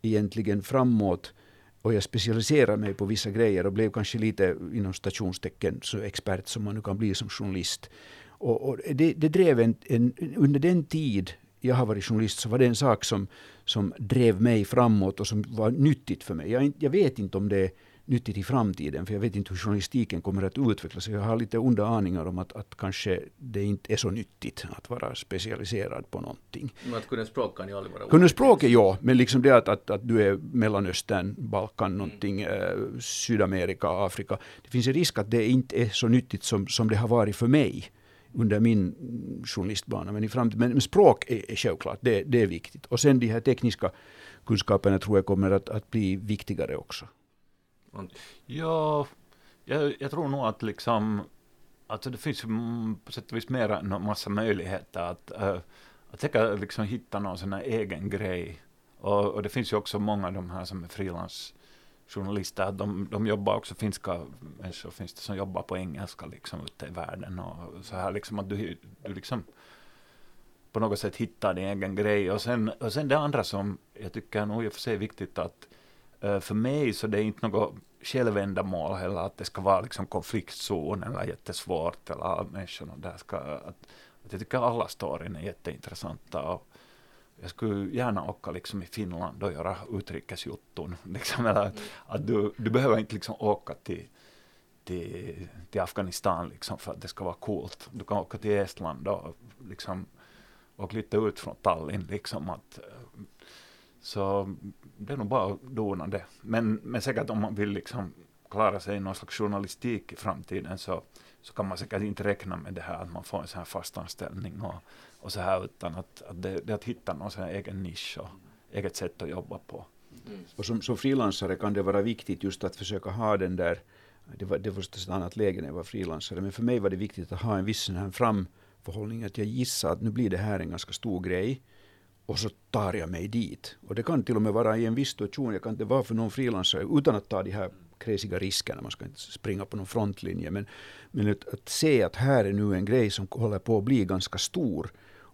egentligen framåt och jag specialiserade mig på vissa grejer och blev kanske lite inom stationstecken så expert som man nu kan bli som journalist. Och, och det, det, drev en, en, under den tid jag har varit journalist så var det en sak som, som drev mig framåt och som var nyttigt för mig. Jag, jag vet inte om det är nyttigt i framtiden, för jag vet inte hur journalistiken kommer att utvecklas. Jag har lite onda aningar om att, att kanske det inte är så nyttigt att vara specialiserad på någonting. Men att kunna språk kan ju aldrig vara Kunna språk är ja, men liksom det att, att, att du är Mellanöstern, Balkan, någonting, mm. eh, Sydamerika, Afrika. Det finns en risk att det inte är så nyttigt som, som det har varit för mig under min journalistbana. Men, i framtiden, men språk är, är självklart, det, det är viktigt. Och sen de här tekniska kunskaperna tror jag kommer att, att bli viktigare också. Ja, jag, jag tror nog att liksom, alltså det finns på sätt och vis mer en massa möjligheter att, äh, att säkert liksom hitta någon sån här egen grej. Och, och, det finns ju också många av de här som är frilansjournalister, de, de jobbar också, finska människor finns det som jobbar på engelska liksom ute i världen och så här liksom att du, du liksom på något sätt hittar din egen grej. Och sen, och sen det andra som jag tycker nog i och för sig är viktigt att Eh, för mig så det är inte något självändamål heller, att det ska vara liksom konfliktzon eller jättesvårt eller människorna där ska, att, att jag tycker alla storyn är jätteintressanta och jag skulle gärna åka liksom i Finland och göra utrikesjutton, liksom, eller att, att du, du behöver inte liksom åka till till, till Afghanistan liksom för att det ska vara coolt. Du kan åka till Estland och liksom åka lite ut från Tallinn liksom att så det är nog bara att dona det. Men, men säkert om man vill liksom klara sig i någon slags journalistik i framtiden så, så kan man säkert inte räkna med det här att man får en sån här fast anställning och, och så här utan att, att det, det är att hitta någon sån här egen nisch och eget sätt att jobba på. Mm. Och som, som frilansare kan det vara viktigt just att försöka ha den där, det var, det var ett annat läge när jag var frilansare, men för mig var det viktigt att ha en viss sån här framförhållning, att jag gissar att nu blir det här en ganska stor grej och så tar jag mig dit. Och det kan till och med vara i en viss situation, jag kan inte vara för någon frilansare utan att ta de här kräsiga riskerna, man ska inte springa på någon frontlinje, men, men att, att se att här är nu en grej som håller på att bli ganska stor.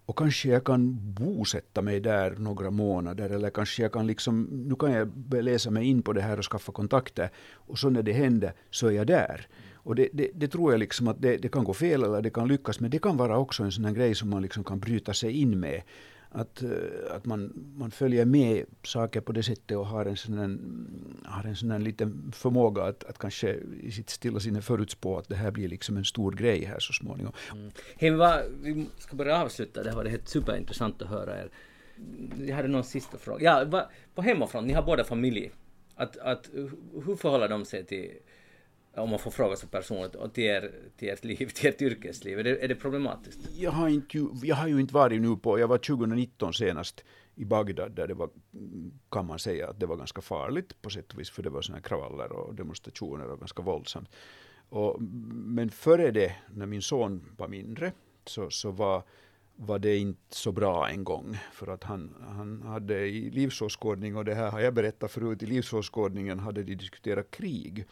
Och kanske jag kan bosätta mig där några månader. Eller kanske jag kan liksom, nu kan jag läsa mig in på det här och skaffa kontakter. Och så när det händer så är jag där. Och det, det, det tror jag liksom att det, det, kan gå fel eller det kan lyckas. Men det kan vara också en sån här grej som man liksom kan bryta sig in med att, eh, att man, man följer med saker på det sättet och har en sån här, har en sån här liten förmåga att, att kanske i sitt stilla sinne förutspå att det här blir liksom en stor grej här så småningom. Mm. Hej, va, vi ska börja avsluta. Det har varit helt superintressant att höra er. Jag hade någon sista fråga. Ja, va, på hemmafront, ni har båda familj. Att, att, hur förhåller de sig till om man får fråga så personligt, och till, er, till ert liv, till ert yrkesliv? Är det, är det problematiskt? Jag har, inte, jag har ju inte varit nu på, jag var 2019 senast i Bagdad där det var, kan man säga att det var ganska farligt på sätt och vis, för det var sådana kravaller och demonstrationer och ganska våldsamt. Och, men före det, när min son var mindre, så, så var, var det inte så bra en gång. För att han, han hade i livsåskådning, och det här har jag berättat förut, i livsåskådningen hade de diskuterat krig.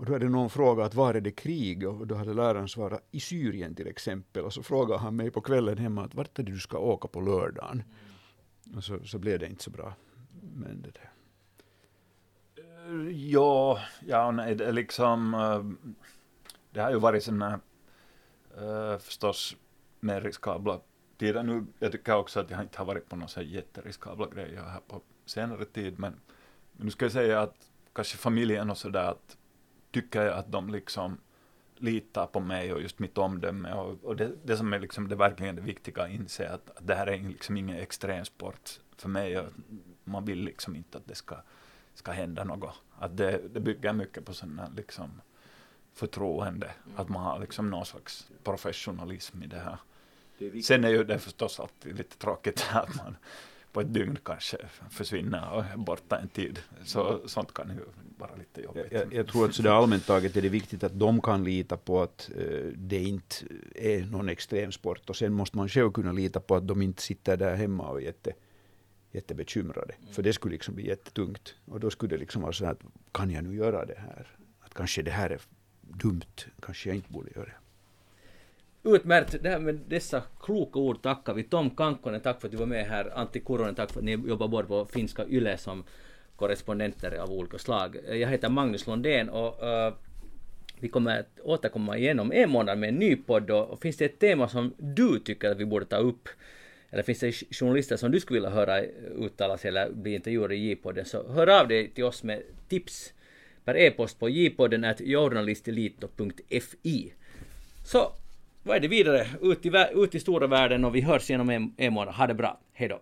Och då hade någon frågat var är det krig? Och då hade läraren svarat i Syrien till exempel. Och så frågade han mig på kvällen hemma att vart är det du ska åka på lördagen? Och så, så blev det inte så bra. Men det där. Eh, ja, ja nej, det är liksom, eh, det har ju varit sådana här eh, förstås mer riskabla tider nu. Jag tycker också att jag inte har varit på några jätteriskabla grejer här på senare tid, men, men nu ska jag säga att kanske familjen och sådär att tycker jag att de liksom litar på mig och just mitt omdöme och, och det, det som är liksom det verkligen det viktiga att inse att, att det här är liksom ingen extremsport för mig och man vill liksom inte att det ska, ska hända något. Att det, det bygger mycket på sådana liksom förtroende, mm. att man har liksom någon slags professionalism i det här. Det Sen är ju det förstås alltid lite tråkigt att man på ett dygn kanske försvinner och borta en tid. Så sånt kan ju vara lite jobbigt. Jag, jag tror att sådär allmänt taget är det viktigt att de kan lita på att uh, det inte är någon extremsport och sen måste man själv kunna lita på att de inte sitter där hemma och är jätte, jättebekymrade. Mm. För det skulle liksom bli jättetungt. Och då skulle det liksom vara så att kan jag nu göra det här? Att kanske det här är dumt, kanske jag inte borde göra det. Utmärkt! Det här med dessa kloka ord tackar vi Tom Kankkonen, tack för att du var med här. Antti Kuronen, tack för att ni jobbar både på finska YLE som korrespondenter av olika slag. Jag heter Magnus Lundén och uh, vi kommer att återkomma igen om en månad med en ny podd och, finns det ett tema som du tycker att vi borde ta upp eller finns det journalister som du skulle vilja höra uttala sig eller bli intervjuade i J-podden så hör av dig till oss med tips per e-post på jpodden journalistelito.fi. Så vad är det vidare? Ut i, ut i stora världen och vi hörs igen om en, en månad. Ha det bra. Hej då.